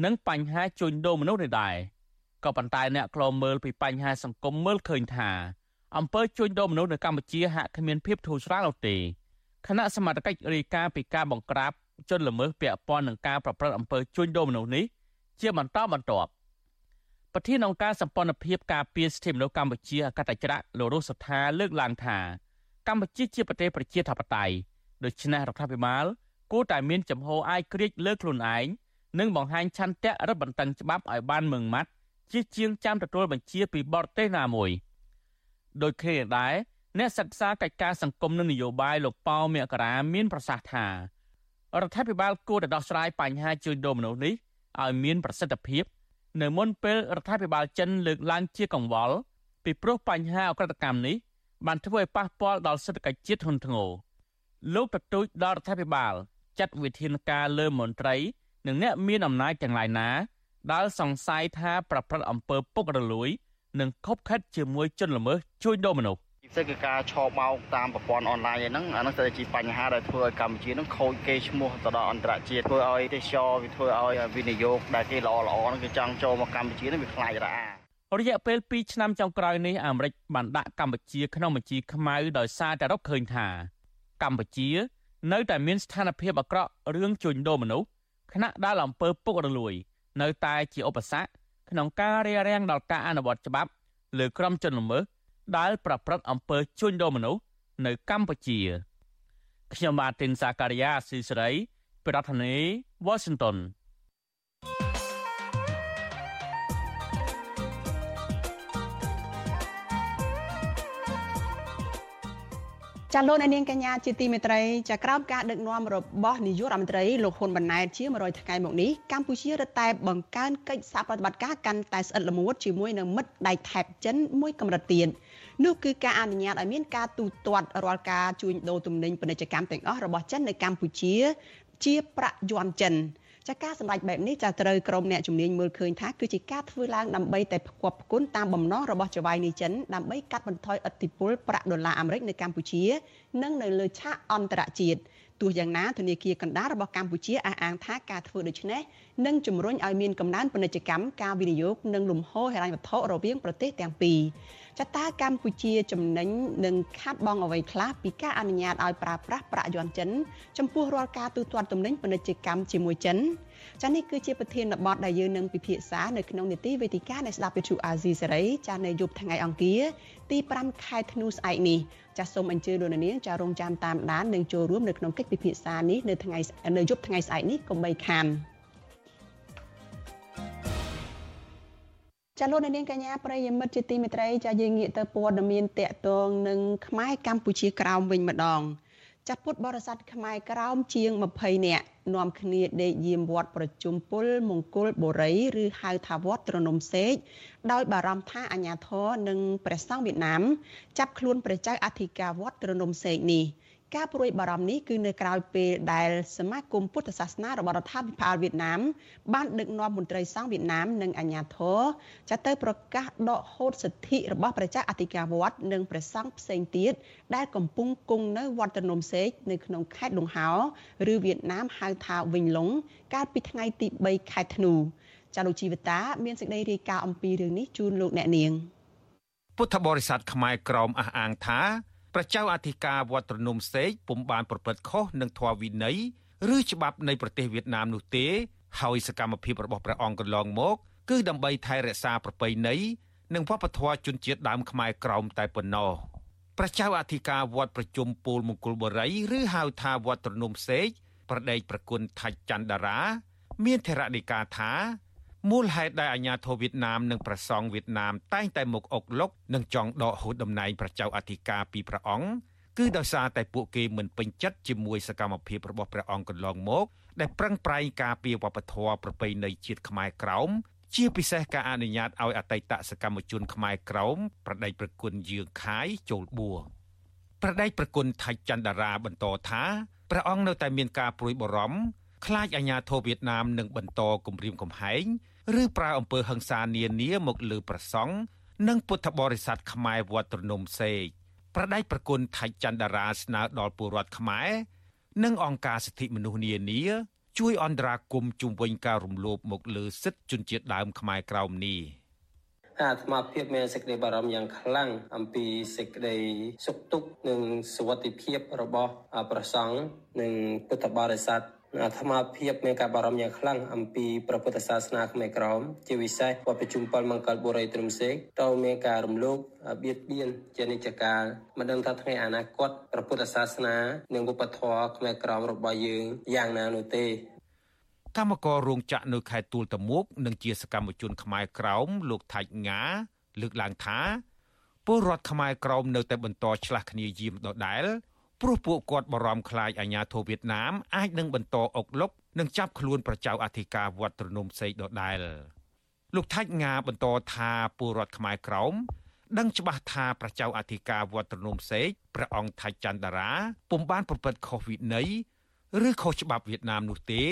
និងបញ្ហាជួញដូរមនុស្សនេះដែរក៏ប៉ុន្តែអ្នកខ្លោមើលពីបញ្ហាសង្គមមើលឃើញថាអំពើជួញដូរមនុស្សនៅកម្ពុជាហាក់គ្មានភាពធូរស្រាលនោះទេ គណៈសមត្ថកិច្ចរាយការណ៍ពីការបង្ក្រាបជនល្មើសពាក់ព័ន្ធនឹងការប្រព្រឹត្តអំពើជួញដូរមនុស្សនេះជាបន្តបន្ទាប់ប្រធានអង្គការសម្ព័ន្ធភាពការពារសិទ្ធិមនុស្សកម្ពុជាអកតច្រៈលោករស់សថាលើកឡើងថាកម្ពុជាជាប្រទេសប្រជាធិបតេយ្យដូច្នេះរដ្ឋាភិបាលគួរតែមានចំហអាយក្រិចលើខ្លួនឯងនិងបង្ហាញឆន្ទៈរឹតបន្តឹងច្បាប់ឲ្យបានម៉ឺងម៉ាត់ជាជាងចាំទទួលបញ្ជាពីបរទេសណាមួយ ដោយគ្នាដែរ អ្នកសិក្សាកិច្ចការសង្គមនិងនយោបាយលោកប៉ៅមករាមានប្រសាសន៍ថារដ្ឋាភិបាលគួរតែដោះស្រាយបញ្ហាជួញដូរមនុស្សនេះឲ្យមានប្រសិទ្ធភាព នៅមុនពេលរដ្ឋាភិបាលចិនលើកឡើងជាកង្វល់ពីព្រោះបញ្ហាអក្រិតកម្មនេះបានធ្វើឲ្យប៉ះពាល់ដល់សេដ្ឋកិច្ចជាតិធ្ងន់ធ្ងរលោកទទូចដល់រដ្ឋាភិបាលចាត់វិធានការលើមន្ត្រី និងអ្នកមានអំណាចទាំងឡាយណាដែលសង្ស័យថាប្រព្រឹត្តអំពើពុករលួយ និងខົບខិតជាមួយជនល្មើសជួញដូរមនុស្ស ពិសេសគឺការឆោបមកតាមប្រព័ន្ធអនឡាញហ្នឹងអាហ្នឹងទៅជាបញ្ហាដែលធ្វើឲ្យកម្ពុជាហ្នឹងខូចគេឈ្មោះទៅដល់អន្តរជាតិធ្វើឲ្យទេសចរវាធ្វើឲ្យវិនិយោគដែលគេល្អល្អហ្នឹងគេចង់ចូលមកកម្ពុជាហ្នឹងវាខ្លាចរអារយៈពេល2ឆ្នាំចុងក្រោយនេះអាមេរិកបានដាក់កម្ពុជាក្នុងបញ្ជីខ្មៅដោយសារតែរកឃើញថាកម្ពុជា នៅតែមានស្ថានភាពអាក្រក់រឿងជួញដូរមនុស្សខណៈដែលអំពើពុករលួយ នៅតែជាឧបសគ្គក្នុងការរារាំងដល់ការអនុវត្តច្បាប់លើក្រុមជនល្មើស ដែលប្រព្រឹត្តអំពើជួញដូរមនុស្សនៅកម្ពុជាខ្ញុំបាទទីនសាការីយ៉ាស៊ីសេរីប្រធានាធិបតី Washington ចាលោកនាងកញ្ញាជាទីមេត្រីចាក្រោមការដឹកនាំរបស់នាយករដ្ឋមន្ត្រីលោកហ៊ុនម៉ាណែតជា100ថ្ងៃមកនេះកម្ពុជារឹតតែបង្កើនកិច្ចសហប្រតិបត្តិការកាន់តែស្អិតល្មួតជាមួយនឹងមិត្តដៃថៃចិនមួយកម្រិតទៀតនោះគឺការអនុញ្ញាតឲ្យមានការទូទាត់រាល់ការជួញដូរទំនិញពាណិជ្ជកម្មទាំងអស់របស់ចិននៅកម្ពុជា ជាប្រាក់យន់ចិន ចាការសម្ដែងបែបនេះចាត្រូវក្រុមអ្នកជំនាញមើលឃើញថាគឺជាការធ្វើឡើងដើម្បីតែផ្គប់ផ្គុនតាមបំណងរបស់ចៅហ្វាយនីចិនដើម្បីកាត់បន្ថយឥទ្ធិពលប្រាក់ដុល្លារអាមេរិកនៅកម្ពុជា និងនៅលើឆាកអន្តរជាតិ ទោះយ៉ាងណាធនាគារកណ្ដាលរបស់កម្ពុជាអះអាងថាការធ្វើដូច្នេះនឹងជំរុញឲ្យមានកំណើនពាណិជ្ជកម្មការវិនិយោគនិងលំហូរហិរញ្ញវត្ថុរវាងប្រទេសទាំងពីរចតាកម្ពុជាចំណេញនឹងខាត់បងអ្វីខ្លះពីការអនុញ្ញាតឲ្យប្រើប្រាស់ប្រាក់យន់ចិនចំពោះរាល់ការទូទាត់ទំនិញពាណិជ្ជកម្មជាមួយចិន ចានេះគឺជាប្រធានបទដែលយើងនឹងពិភាក្សានៅក្នុងនីតិវេទិកានៃស្ដាប់វិទ្យុអាស៊ីសេរីចានៅយប់ថ្ងៃអង្គារទី5ខែធ្នូស្អែកនេះចាសូមអញ្ជើញលោកនាងចារងចាំតាមដាននិងចូលរួមនៅក្នុងកិច្ចពិភាក្សានេះនៅថ្ងៃនៅយប់ថ្ងៃស្អែកនេះកុំបីខានចាលោកនាងកញ្ញាប្រិយមិត្តជាទីមេត្រីចាយើងងាកទៅព័ត៌មានតកតងនឹងខ្មែរកម្ពុជាក្រោមវិញម្ដង ចាពុទ្ធបរិស័ទខ្មែរក្រោមជាង20នាក់នាំគ្នាដេកយាមវត្តប្រជុំពលមង្គលបុរីឬហៅថាវត្តត្រនំសេកដោយបារម្ភថាអាញាធរនិងព្រះសង្ឃវៀតណាមចាប់ខ្លួនព្រះចៅអធិការវត្តត្រនំសេកនេះ។ ការព្រួយបារម្ភនេះគឺនៅក្រៅពេលដែលសមាគមពុទ្ធសាសនារបស់រដ្ឋាភិបាលវៀតណាមបានដឹកនាំមន្ត្រីសង្ឃវៀតណាមនិងអាជ្ញាធរចាត់ទៅប្រកាសដកហូតសិទ្ធិរបស់ព្រះចៅអធិការវត្តនិងព្រះសង្ឃផ្សេងទៀតដែលកំពុងគង់នៅវត្តនំសេកនៅក្នុងខេត្តលង្ហោឬវៀតណាមហៅថាវិញឡុងកាលពីថ្ងៃទី3ខែធ្នូចាលោកជីវតា មានសេចក្តីរាយការណ៍អំពីរឿងនេះជូនលោកអ្នកនាងពុទ្ធបរិស័ទខ្មែរក្រមអះអាងថាព្រះ ចៅអធិការវត្តត្រនំសេកពុំបានប្រព្រឹត្តខុសនឹងធម៌វិន័យឬច្បាប់នៃប្រទេសវៀតណាមនោះទេ ហើយសកម្មភាពរបស់ព្រះអង្គកន្លងមក គឺដើម្បីថែរក្សាប្រពៃណីនិងវប្បធម៌ជនជាតិដើមខ្មែរក្រោមតែប៉ុណ្ណោះព្រះចៅអធិការវត្តប្រជុំពូលមង្គលបុរីឬហៅថាវត្តត្រនំសេកប្រដេកប្រគុណថាច់ច័ន្ទតារា មានធរណីកាថា មូលហេតុដែលអាញាធរវៀតណាមនិងប្រសង់វៀតណាមតែងតែមកអុកលុកនិងចង់ដកហូតតំណែងព្រះចៅអធិការពីព្រះអង្គគឺដោយសារតែពួកគេមិនពេញចិត្តជាមួយសកម្មភាពរបស់ព្រះអង្គកន្លងមក ដែលប្រឹងប្រែងការពារវប្បធម៌ប្រពៃណីជាតិខ្មែរក្រោមជាពិសេសការអនុញ្ញាតឲ្យអតីតសកម្មជនខ្មែរក្រោមប្រដេចប្រគុណយើងខាយចូលបួរប្រដេចប្រគុណថៃច័ន្ទតារាបន្តថាព្រះអង្គនៅតែមានការព្រួយបារម្ភខ្លាចអាញាធរវៀតណាមនឹងបន្តគំរាមកំហែង ឬប្រើអំពើហិង្សានានាមកលើប្រសង់និងពុទ្ធបរិស័ទខ្មែរវត្តត្រនំសេកប្រដេចប្រគុណថៃច័ន្ទតារាស្នើដល់ពលរដ្ឋខ្មែរនិងអង្គការសិទ្ធិមនុស្សនានាជួយអន្តរាគមន៍ជុំវិញការរំលោភមកលើសិទ្ធិជនជាតិដើមខ្មែរក្រោមនេះអាត្មាភាពមានសេចក្តីបារម្ភយ៉ាងខ្លាំងអំពីសេចក្តីសុខទុក្ខនិងសុវត្ថិភាពរបស់ព្រះសង្ឃនិងពុទ្ធបរិស័ទ អាត្មាភាពមានការបារម្ភយ៉ាងខ្លាំងអំពីព្រះពុទ្ធសាសនាខ្មែរក្រមជាពិសេសវត្តប្រជុំ7មង្គលបុរីទ្រំសេកតើមានការរំលោភបៀតបៀនជានិច្ចកាលមិនដឹងថាថ្ងៃអនាគតព្រះពុទ្ធសាសនានិងវប្បធម៌ខ្មែរក្រមរបស់យើងយ៉ាងណានោះទេកម្មកររោងចក្រនៅខេត្តទួលតមួកនិងជាសកម្មជនខ្មែរក្រោមលោកថាច់ងាលើកឡើងថាពលរដ្ឋខ្មែរក្រោមនៅតែបន្តឆ្លាស់គ្នាយាមដដែល ព្រោះពួកគាត់បារម្ភខ្លាចអាញាធរវៀតណាមអាចនឹងបន្តអុកលុកនិងចាប់ខ្លួនប្រជាអធិការវត្តត្រនំសេកដដែលលោកថាច់ងាបន្តថាពលរដ្ឋខ្មែរក្រមដឹងច្បាស់ថាប្រជាអធិការវត្តត្រនំសេកព្រះអង្គថាច់ចន្ទរាពុំបានប្រព្រឹត្តខុសវិន័យឬខុសច្បាប់វៀតណាមនោះទេ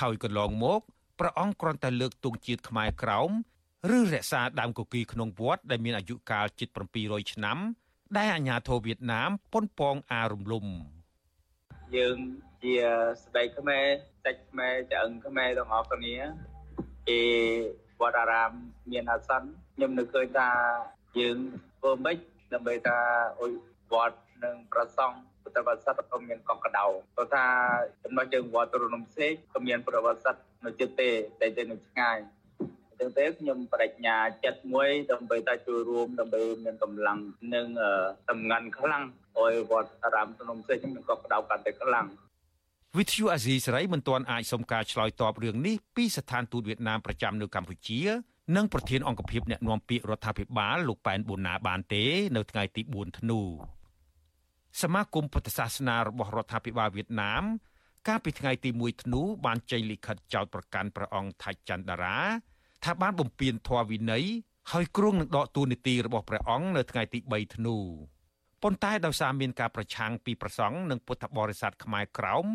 ហើយកន្លងមកព្រះអង្គគ្រាន់តែលើកទង់ជាតិខ្មែរក្រោមឬរក្សាដើមកុកីក្នុងវត្តដែលមានអាយុកាលជិត700ឆ្នាំ ដែលអាញាធរវៀតណាមប៉ុនប៉ងអារំលំយើងជាស្ដីខ្មែរសាច់ខ្មែរឆ្អឹងខ្មែរទាំងអស់គ្នាជាវត្តអារាមមានអាសន្នខ្ញុំនឹកឃើញថាយើងធ្វើម៉េចដើម្បីថាអុយវត្តនិងប្រសង់ពុទ្ធបរិស័ទក៏មានកក់ក្ដៅព្រោះថាចំណុចជើងវត្តរនំសេកក៏មានប្រវត្តិសាស្ត្រនៅជិតទេតែទៅនៅឆ្ងាយអញ្ចឹងទេខ្ញុំបដិញ្ញាចិត្តមួយដើម្បីតែចូលរួមដើម្បីមានកម្លាំងនិងតំងាន់ខ្លាំងឲ្យវត្តអារាមភ្នំសេកមានកក់ក្ដៅកាន់តែខ្លាំងវិទ្យុអាស៊ីសេរីមិនទាន់អាចសុំការឆ្លើយតបរឿងនេះពីស្ថានទូតវៀតណាមប្រចាំនៅកម្ពុជានិងប្រធានអង្គភិបអ្នកណែនាំពាក្យរដ្ឋាភិបាលលោកប៉ែនប៊ូណាបានទេនៅថ្ងៃទី4ធ្នូសមាគមពុទ្ធសាសនារបស់រដ្ឋាភិបាលវៀតណាមកាលពីថ្ងៃទី1ធ្នូបានចេញលិខិតចោទប្រកាន់ព្រះអង្គថាច់ច័ន្ទតារា ថាបានបំពានធម៌វិន័យហើយគ្រងនឹងដកទូនីតិរបស់ព្រះអង្គនៅថ្ងៃទី3ធ្នូប៉ុន្តែដោយសារមានការប្រឆាំងពីប្រសង់និងពុទ្ធបរិស័ទខ្មែរក្រោម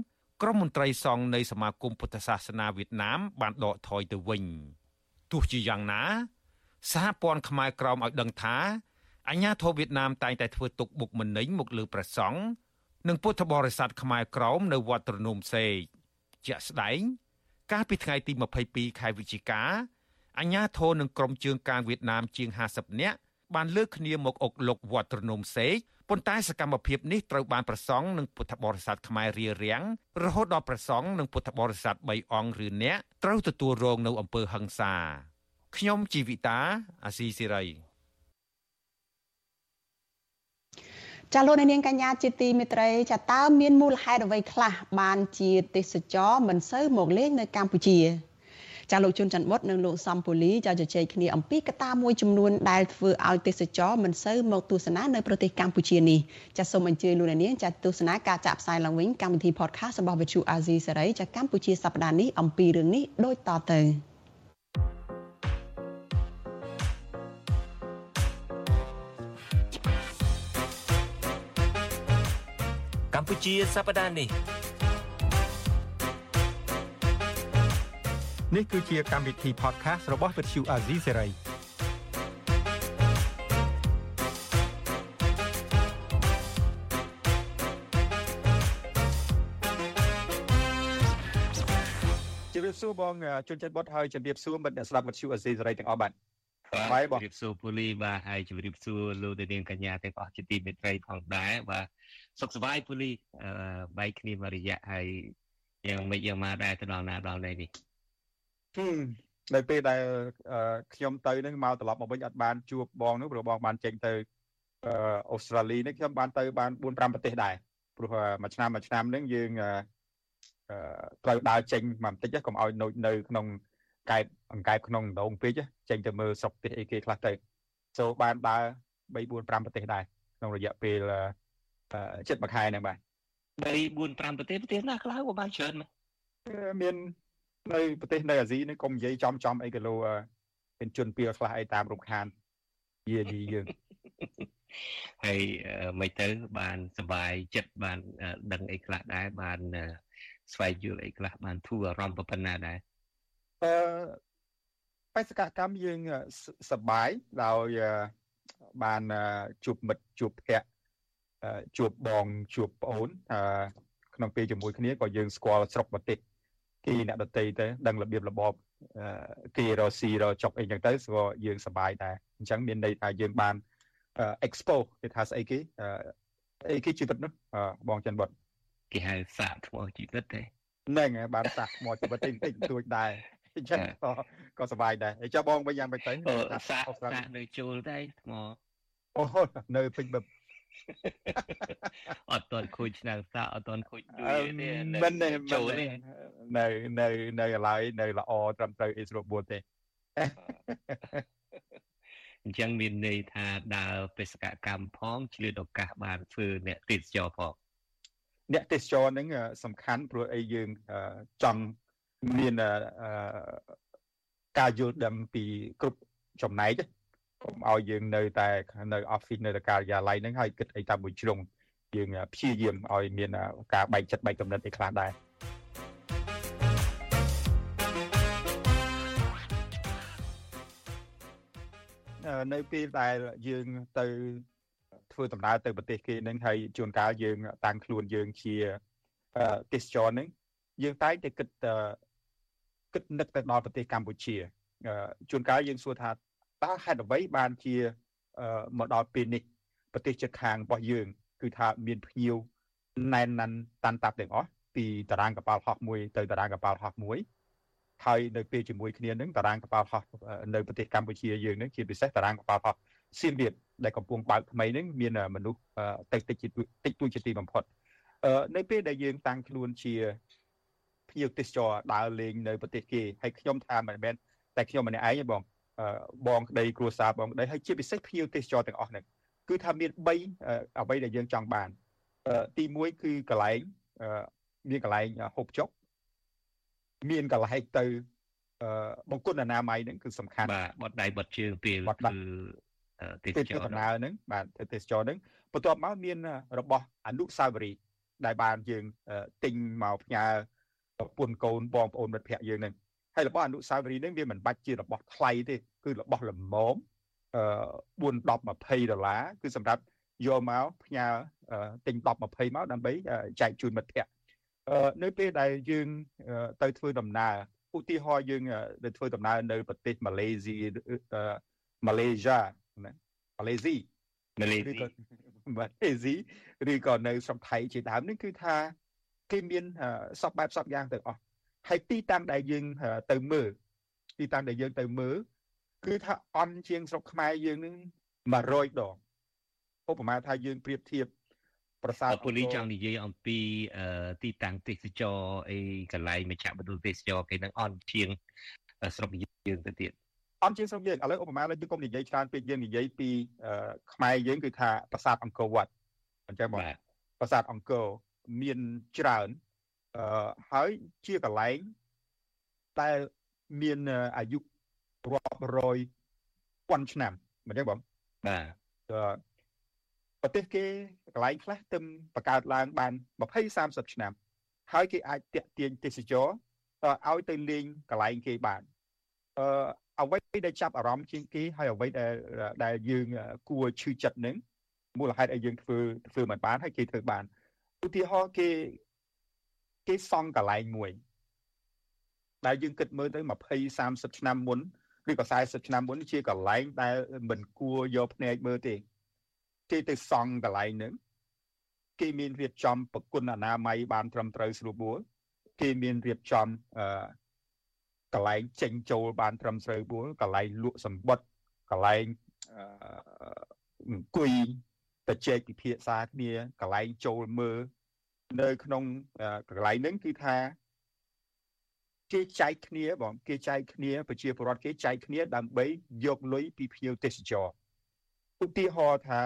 ក្រមមន្ត្រីសង្ឃនៃសមាគមពុទ្ធសាសនាវៀតណាម បានដកថយទៅវិញទោះជាយ៉ាងណាសហព័ន្ធខ្មែរក្រមឲ្យដឹងថាអាញាធរវៀតណាមតែងតែធ្វើទុកបុកម្នេញមកលើព្រះសង្ឃនិងពុទ្ធបរិស័ទខ្មែរក្រមនៅវត្តត្រនំសេកជាក់ស្ដែង កាលពីថ្ងៃទី22ខែវិច្ឆិកា អាញាធរនិងក្រុមជើងការវៀតណាមជាង50នាក់បានលើកគ្នាមកអុកលុកវត្តត្រនំសេកប៉ុន្តែសកម្មភាពនេះត្រូវបានប្រសង់និងពុទ្ធបរិស័ទខ្មែររៀបរៀងរហូតដល់ប្រសង់និងពុទ្ធបរិស័ទ3អង្គឬអ្នកត្រូវទទួលរងនៅអំពើហិង្សាខ្ញុំជីវិតាអាស៊ីសេរីចាលោកនាងកញ្ញាជាទីមេត្រីចាតើមានមូលហេតុអ្វីខ្លះបានជាទេសចរមិនសូវមកលេងនៅកម្ពុជា ចាលោកជុនច័ន្ទបុតនិងលោកសំពូលីចាជជែកគ្នាអំពីកត្តាមួយចំនួនដែលធ្វើឲ្យទេសចរមិនសូវមកទស្សនានៅប្រទេសកម្ពុជានេះចាសូមអញ្ជើញលោកនាងចាទស្សនាការចាក់ផ្សាយឡើងវិញកម្មវិធី podcast របស់ Vuthu Azizi សេរីចាកម្ពុជាសប្តាហ៍នេះអំពីរឿងនេះដូចតទៅកម្ពុជាសប្តាហ៍នេះ នេះគឺជាកម្មវិធី podcast របស់ Vuthu Azizi សេរីជម្រាបសួរបងជន់ចិត្តបុតហើយជម្រាបសួរមិត្តអ្នកស្ដាប់ Vuthu Azizi សេរីទាំងអស់បាទបាយបងជម្រាបសួរពូលីបាទហើយជម្រាបសួរលោកនាងកញ្ញាទាំងអស់ជាទីមេត្រីផងដែរបាទសុខសប្បាយពូលីបាយគ្នាមួយរយៈហើយយ៉ាងមិនយ៉ាងមកដែរទៅដល់ណាដល់ណីនេះ នៅពេលដែលខ្ញុំទៅនឹងមកត្រឡប់មកវិញអត់បានជួបបងនោះព្រោះបងបានចេញទៅអូស្ត្រាលីនេះខ្ញុំបានទៅបាន4 5ប្រទេសដែរព្រោះមួយឆ្នាំមួយឆ្នាំហ្នឹងយើងត្រូវដើរចេញមកបន្តិចកុំឲ្យនៅនៅក្នុងកែបអង្កែបក្នុងដងពេកចេញទៅមើលស្រុកទេសអីគេខ្លះទៅចូលបានដើរ3 4 5ប្រទេសដែរក្នុងរយៈពេលជិតមួយខែហ្នឹងបាទ3 4 5ប្រទេសប្រទេសណាខ្លះក៏បានច្រើនមាននៅ នៅប្រទេសនៅអាស៊ីនេះកុំនិយាយចំចំអីគីឡូមានជនពីខ្លះអីតាមរំខានយាយីយើងហើយមិនទៅបានសុបាយចិត្តបានដឹងអីខ្លះដែរបានស្វែងយល់អីខ្លះបានធូរអារម្មណ៍ប៉ុណ្ណាដែរអឺបេសកកម្មយើងសបាយដោយបានជួបមិត្តជួបភ័ក្រជួបបងជួបប្អូនក្នុងពេលជាមួយគ្នាក៏យើងស្គាល់ស្រុកប្រទេស គេអ្នកដតីទៅដឹងរបៀបរបបគេរកស៊ីរកចុកអីចឹងទៅក៏យើងសប្បាយដែរអញ្ចឹងមានន័យថាយើងបាន expo គេថាស្អីគេអីគេជីវិតនោះបងចិនបុតគេហៅសាកថ្មជីវិតទេហ្នឹងហើយបានសាកថ្មជីវិតតិចតិចទួចដែរអញ្ចឹងក៏ក៏សប្បាយដែរហើយចុះបងវិញយ៉ាងម៉េចទៅសាកសាកនៅចូលដែរថ្មអូនៅពេញបឹប អត់តន់ខូចឆ្នាំសាអត់តន់ខូចទួយទេមិនទេចូលទេនៅនៅនៅឡើយនៅល្អត្រឹមត្រូវអីស្រួលបួនទេអញ្ចឹងមានន័យថាដើរបេសកកម្មផងឆ្លៀតឱកាសបានធ្វើអ្នកទេសចរផងអ្នកទេសចរហ្នឹងសំខាន់ព្រោះអីយើងចង់មានការយល់ដឹងពីគ្រប់ចំណែក កុំឲ្យយើងនៅតែនៅ office នៅតែការិយាល័យហ្នឹងហើយគិតអីតាមមួយជ្រុងយើងព្យាយាមឲ្យមានការបែកចិត្តបែកកំណត់ឯខ្លះដែរនៅពេលដែលយើងទៅធ្វើដំណើរទៅប្រទេសគេនឹងហើយជួនកាលយើងតាំងខ្លួនយើងជាទេសចរនឹងយើងតែងតែគិតគិតនឹកទៅដល់ប្រទេសកម្ពុជាជួនកាលយើងសួរថា តើហេតុអ្វីបានជាមកដល់ពេលនេះប្រទេសជិតខាងរបស់យើង គឺថាមានភ្ញៀវណែនណាន់តាន់តាប់ទាំងអស់ពីតារាងកប៉ាល់ហោះមួយទៅតារាងកប៉ាល់ហោះមួយហើយនៅពេលជាមួយគ្នានឹងតារាងកប៉ាល់ហោះនៅប្រទេសកម្ពុជាយើងនឹងជាពិសេសតារាងកប៉ាល់ហោះសៀមរាបដែលកំពុងបើកថ្មីនឹងមានមនុស្សតិចតិចតិចតួចជាទីបំផុតនៅពេលដែលយើងតាំងខ្លួនជាភ្ញៀវទេសចរដើរលេងនៅប្រទេសគេហើយខ្ញុំថាមិនមែនតែខ្ញុំម្នាក់ឯងទេបង បងក្តីគ្រួសារបងក្តីហើយជាពិសេសភ្ញៀវទេសចរទាំងអស់ហ្នឹងគឺថាមាន3អ្វីដែលយើងចង់បានទី1គឺកន្លែងមានកន្លែងហូបចុកមានកន្លែងទៅបង្គន់អនាម័យហ្នឹងគឺសំខាន់បាទបត់ដៃបត់ជើងពេលគឺទេសចរដំណើរហ្នឹងបាទទេសចរហ្នឹងបន្ទាប់មកមានរបស់អនុសាវរីយ៍ដែលបានយើងទិញមកផ្ញើប្រពន្ធកូនបងប្អូនមិត្តភ័ក្តិយើងហ្នឹង ហើយរបស់អនុស្សាវរីយ៍ហ្នឹងវាមិនបាច់ជារបស់ថ្លៃទេគឺរបស់ល្មមអឺ4 10 20ដុល្លារគឺសម្រាប់យកមកផ្ញើទិញ10 20មកដើម្បីចែកជូនមិត្តភ័ក្តិនៅពេលដែលយើងទៅធ្វើដំណើរឧទាហរណ៍យើងទៅធ្វើដំណើរនៅប្រទេសម៉ាឡេស៊ីម៉ាឡេស៊ីណាម៉ាឡេស៊ីម៉ាឡេស៊ីម៉ាឡេស៊ីឬក៏នៅស្រុកថៃជាដើមនេះគឺថាគេមានសពបែបសពយ៉ាងទាំងអស់ ហើយទីតាំងដែលយើងទៅមើលទីតាំងដែលយើងទៅមើលគឺថាអន់ជាងស្រុកខ្មែរយើងនឹង100ដងឧបមាថាយើងប្រៀបធៀបប្រាសាទពូលីចង់និយាយអំពីទីតាំងទេសចរអីកន្លែងមជ្ឈមណ្ឌលទេសចរគេនឹងអន់ជាងស្រុកយើងទៅទៀតអន់ជាងស្រុកយើងឥឡូវឧបមាឡើយយើងកុំនិយាយច្រើនពេកយើងនិយាយពីខ្មែរយើងគឺថាប្រាសាទអង្គរវត្តអញ្ចឹងបងប្រាសាទអង្គរមានច្រើន អឺហើយជាកន្លែងតែមានអាយុរាប់រយពាន់ឆ្នាំមិនចឹងបងបាទប្រទេសគេកន្លែងខ្លះទឹមបង្កើតឡើងបាន20 30ឆ្នាំ ហើយគេអាចតាក់ទាញទេសចរឲ្យទៅលេងកន្លែងគេបានអឺអ្វីដែលចាប់អារម្មណ៍ជាងគេហើយអ្វីដែលដែលយើងគួរឈឺចិត្តនឹងមូលហេតុឲ្យយើងធ្វើធ្វើមិនបានហើយគេធ្វើបានឧទាហរណ៍គេ គេសង់កន្លែងមួយ ដែលយើងគិតមើលទៅ20 30ឆ្នាំមុនឬក៏40ឆ្នាំមុនជាកន្លែងដែលមិនគួរយកភ្នែកមើលទេគេទៅសង់កន្លែងហ្នឹងគេមានរៀបចំប្រគុណអនាម័យបានត្រឹមត្រូវស្រួលបួលគេមានរៀបចំអឺកន្លែងចេញចូលបានត្រឹមត្រូវបួលកន្លែងលក់សម្បត្តិកន្លែងអង្គុយទៅជែកពិភាក្សាគ្នាកន្លែងចូលមើល នៅក្នុងកន្លែងហ្នឹងគឺថាគេចែកគ្នាបងគេចែកគ្នាប្រជាពលរដ្ឋគេចែកគ្នាដើម្បីយកលុយពីភ្ញៀវទេសចរឧទាហរណ៍ថា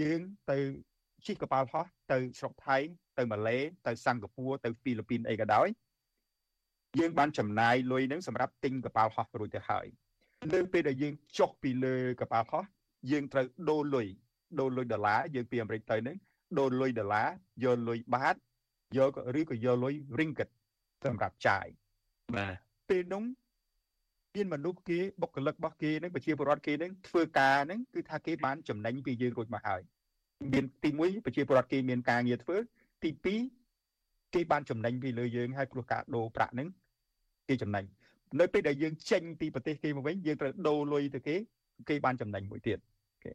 យើងទៅជិះកប៉ាល់ហោះទៅស្រុកថៃទៅម៉ាឡេទៅសិង្ហបុរីទៅហ្វីលីពីនអីក៏ដោយយើងបានចំណាយលុយហ្នឹងសម្រាប់ទិញកប៉ាល់ហោះរួចទៅហើយនៅពេលដែលយើងចុះពីលើកប៉ាល់ហោះយើងត្រូវដូរលុយដូរលុយដុល្លារយើងពីអាមេរិកទៅហ្នឹង ដូរលុយដុល្លារយកលុយបាតយកឬក៏យកលុយ ringgit សម្រាប់ចាយបាទពេលនោះមានមនុស្សគេបុគ្គលិករបស់គេនឹងប្រជាពលរដ្ឋគេនឹងធ្វើការនឹងគឺថាគេបានចំណេញពីយើងរួចមកហើយមានទី1ប្រជាពលរដ្ឋគេមានការងារធ្វើទី2គេបានចំណេញពីលើយើងហើយព្រោះការដូរប្រាក់នឹងគេចំណេញនៅពេលដែលយើងចេញពីប្រទេសគេមកវិញយើងត្រូវដូរលុយទៅគេគេបានចំណេញមួយទៀតគេ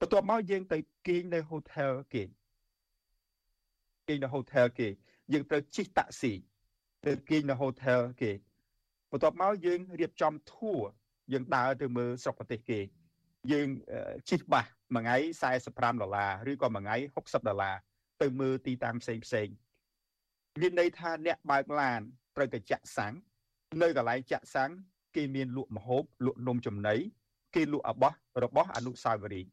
បន្ទាប់មកយើងទៅគេងនៅ hotel គេ គេងនៅ hotel គេយើងត្រូវជិះតាក់ស៊ីទៅគេងនៅ hotel គេបន្ទាប់មកយើងរៀបចំ tour យើងដើរទៅមើលស្រុកប្រទេសគេ យើងជិះបាសមួយថ្ងៃ45ដុល្លារឬក៏មួយថ្ងៃ60ដុល្លារទៅមើលទីតាំងផ្សេងផ្សេងមានន័យថាអ្នកបើកឡានត្រូវតែចាក់សាំងនៅកន្លែងចាក់សាំងគេមានលក់ម្ហូបលក់នំចំណីគេលក់អបោះរបស់អនុស្សាវរីយ៍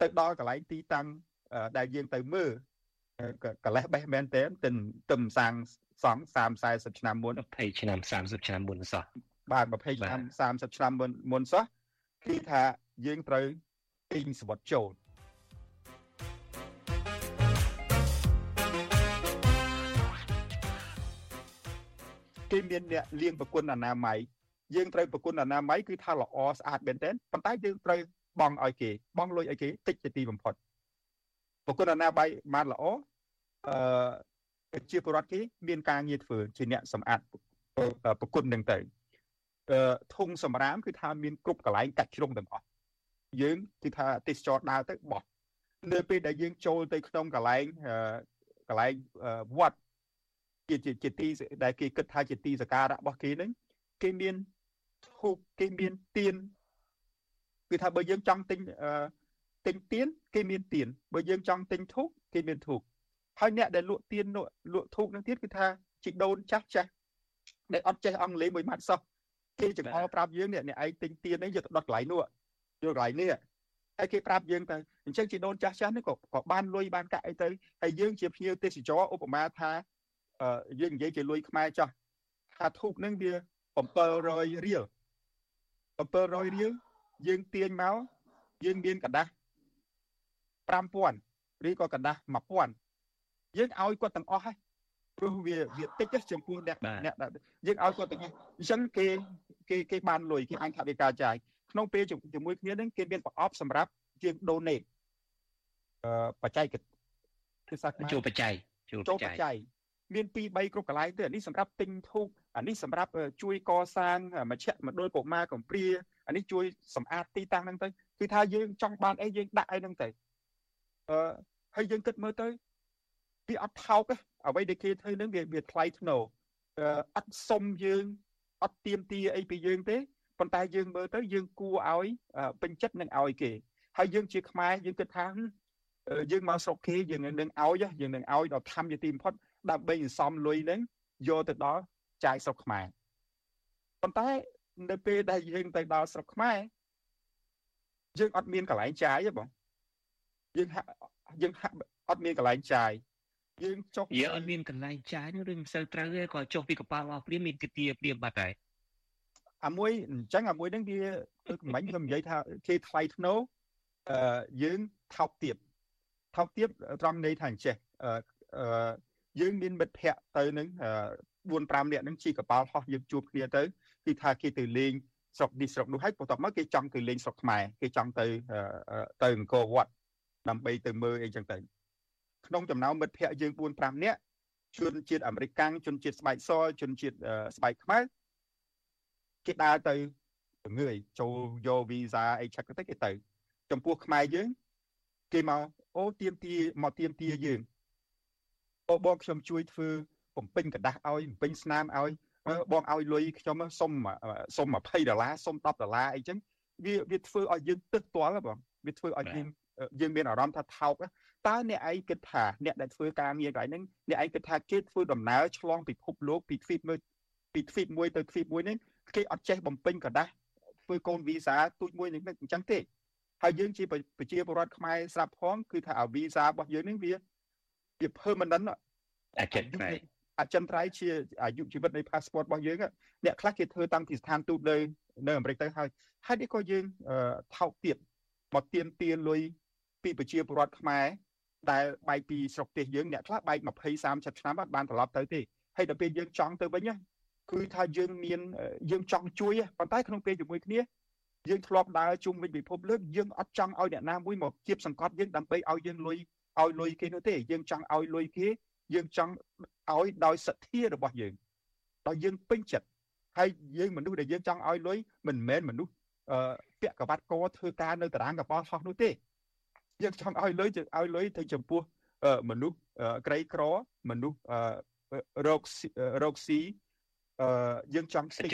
ទៅដល់កន្លែងទីតាំងដែលយើងទៅមើល កលេសបេះមែនទេទិនទឹមសាងសង់30 40ឆ្នាំមុន20ឆ្នាំ30ឆ្នាំមុនសោះបាទ20ឆ្នាំ30ឆ្នាំមុនមុនសោះគឺថាយើងត្រូវអ៊ីងសវត្តចូលគេមានអ្នកលាងប្រគុណអនាម័យយើងត្រូវប្រគុណអនាម័យគឺថាល្អស្អាតមែនទែនប៉ុន្តែយើងត្រូវបង់ឲ្យគេបង់លុយឲ្យគេតិចជាទីបំផុត ប្រគុណអនាម័យបានល្អអឺជាពលរដ្ឋគេមានការងារធ្វើជាអ្នកសម្អាតប្រគុណនឹងទៅអឺធុងសម្រាមគឺថាមានគ្រប់កន្លែងកាច់ជ្រុងទាំងអស់យើងគឺថាទេសចរដើរទៅបោះនៅពេលដែលយើងចូលទៅក្នុងកន្លែងកន្លែងវត្តជាជាទីដែលគេគិតថាជាទីសក្ការៈរបស់គេហ្នឹងគេមានធូបគេមានទៀនគឺថាបើយើងចង់ទិញ ទិញទៀនគេមានទៀនបើយើងចង់ទិញធូបគេមានធូបហើយអ្នកដែលលក់ទៀនលក់ធូបនឹងទៀតគឺថាជីដូនចាស់ចាស់ដែលអត់ចេះអង់គ្លេសមួយម៉ាត់សោះគេចង្អុលប្រាប់យើងនេះអ្នកឯងទិញទៀននេះយកទៅដុតកន្លែងនោះយកកន្លែងនេះហើយគេប្រាប់យើងទៅអញ្ចឹងជីដូនចាស់ចាស់នេះក៏ក៏បានលុយបានកាក់អីទៅហើយយើងជាភ្ញៀវទេសចរឧបមាថាយើងនិយាយជាលុយខ្មែរចាស់ថាធូបនឹងវា700រៀល700រៀលយើងទាញមកយើងមានកដាស់ 5000ឬក៏កដាស់1000យើងឲ្យគាត់ទាំងអស់ហើយព្រោះវាវាតិចចំពោះអ្នកអ្នកយើងឲ្យគាត់ទាំងអស់អញ្ចឹងគេគេគេបានលុយគេអាចថាវិការចាយក្នុងពេលជាមួយគ្នានឹងគេមានប្រអប់សម្រាប់ជាង donate អឺបច្ចេកគឺសាចូលបច្ច័យចូលបច្ច័យមាន2 3គ្រប់កន្លែងទៅអានេះសម្រាប់ទិញធូបអានេះសម្រាប់ជួយកសាងមជ្ឈមណ្ឌលកុមារកំព្រាអានេះជួយសម្អាតទីតាំងហ្នឹងទៅគឺថាយើងចង់បានអីយើងដាក់អីហ្នឹងទៅ អឺហើយយើងគិតមើលទៅវាអត់ថោកអ្វីដែលគេធ្វើហ្នឹងវាវាថ្លៃធ្នូអត់សុំយើងអត់ទៀមទាអីពីយើងទេប៉ុន្តែយើងមើលទៅយើងគួរឲ្យពេញចិត្តនឹងឲ្យគេហើយយើងជាខ្មែរយើងគិតថាយើងមកស្រុកគេយើងនឹងឲ្យយើងនឹងឲ្យដល់ធម្មជាទីបំផុតដើម្បីសន្សំលុយហ្នឹងយកទៅដល់ចាយស្រុកខ្មែរប៉ុន្តែនៅពេលដែលយើងទៅដល់ស្រុកខ្មែរយើងអត់មានកន្លែងចាយទេបង យើងហាក់យើងហាក់អត់មានកន្លែងចាយយើងចុះយើងអត់មានកន្លែងចាយនោះឬមិនសូវត្រូវទេក៏ចុះពីកប៉ាល់អស់ព្រាមមានគទាព្រាមបាត់ហើយអាមួយអញ្ចឹងអាមួយហ្នឹងវាមិញខ្ញុំនិយាយថាគេថ្លៃធ្នូអឺយើងថោកទៀតថោកទៀតត្រង់ន័យថាអញ្ចេះអឺយើងមានមិត្តភ័ក្តិទៅនឹង4 5នាក់នឹងជិះកប៉ាល់ហោះយើងជួបគ្នាទៅគឺថាគេទៅលេងស្រុកនេះស្រុកនោះហើយបន្ទាប់មកគេចង់ទៅលេងស្រុកខ្មែរគេចង់ទៅទៅអង្គរវត្ត ដើម្បីទៅមើលអីចឹងទៅក្នុងចំណោមមិត្តភ័ក្តិយើង4 5នាក់ជនជាតិអាមេរិកកាំងជនជាតិស្បែកសជនជាតិស្បែកខ្មែរគេដើរទៅងឿយចូលយកវីសាអីឆឹកទៅគេទៅចំពោះខ្មែរយើងគេមកអូទៀមទាមកទៀមទាយើងអូបងខ្ញុំជួយធ្វើបំពេញกระดาษឲ្យបំពេញស្នាមឲ្យបងឲ្យលុយខ្ញុំសុំសុំ20ដុល្លារសុំ10ដុល្លារអីចឹងវាវាធ្វើឲ្យយើងទឹកទាល់បងវាធ្វើឲ្យយើង យើងមានអារម្មណ៍ថាថោកតើអ្នកឯងគិតថាអ្នកដែលធ្វើការងារកន្លែងហ្នឹងអ្នកឯងគិតថាគេធ្វើដំណើរឆ្លងពិភពលោកពីទ្វីបមួយពីទ្វីបមួយទៅទ្វីបមួយនេះគេអត់ចេះបំពេញក្រដាស់ធ្វើកូនវីសាទូចមួយនេះអញ្ចឹងទេហើយយើងជាប្រជាពលរដ្ឋខ្មែរស្រាប់ផងគឺថាអាវីសារបស់យើងនេះវាវា permanent អចិន្ត្រៃយ៍អចិន្ត្រៃយ៍ជាអាយុជីវិតនៃ passport របស់យើងអ្នកខ្លះគេធ្វើតាំងពីស្ថានទូតនៅនៅអាមេរិកទៅហើយហើយនេះក៏យើងថោកទៀតមកទៀមទាលុយ ពីប្រជាពលរដ្ឋខ្មែរដែលបែកពីស្រុកទេសយើងអ្នកខ្លះបែក20 30ឆ្នាំបានត្រឡប់ទៅទេហើយដល់ពេលយើងចង់ទៅវិញគឺថាយើងមានយើងចង់ជួយប៉ុន្តែក្នុងពេលជាមួយគ្នាយើងធ្លាប់ដើរជុំវិញពិភពលោកយើងអត់ចង់ឲ្យអ្នកណាមួយមកគៀបសង្កត់យើងដើម្បីឲ្យយើងលុយឲ្យលុយគេនោះទេយើងចង់ឲ្យលុយគេយើងចង់ឲ្យដោយសទ្ធារបស់យើងដោយយើងពេញចិត្តហើយយើងមនុស្សដែលយើងចង់ឲ្យលុយមិនមែនមនុស្សអឺពាក់កបាត់កធ្វើការនៅតារាងកប៉ាល់ហោះនោះទេ យើងចង់ឲ្យលុយយើងឲ្យលុយទៅចំពោះមនុស្សក្រីក្រមនុស្សរោគរោគស៊ីអឺយើងចង់ទិញ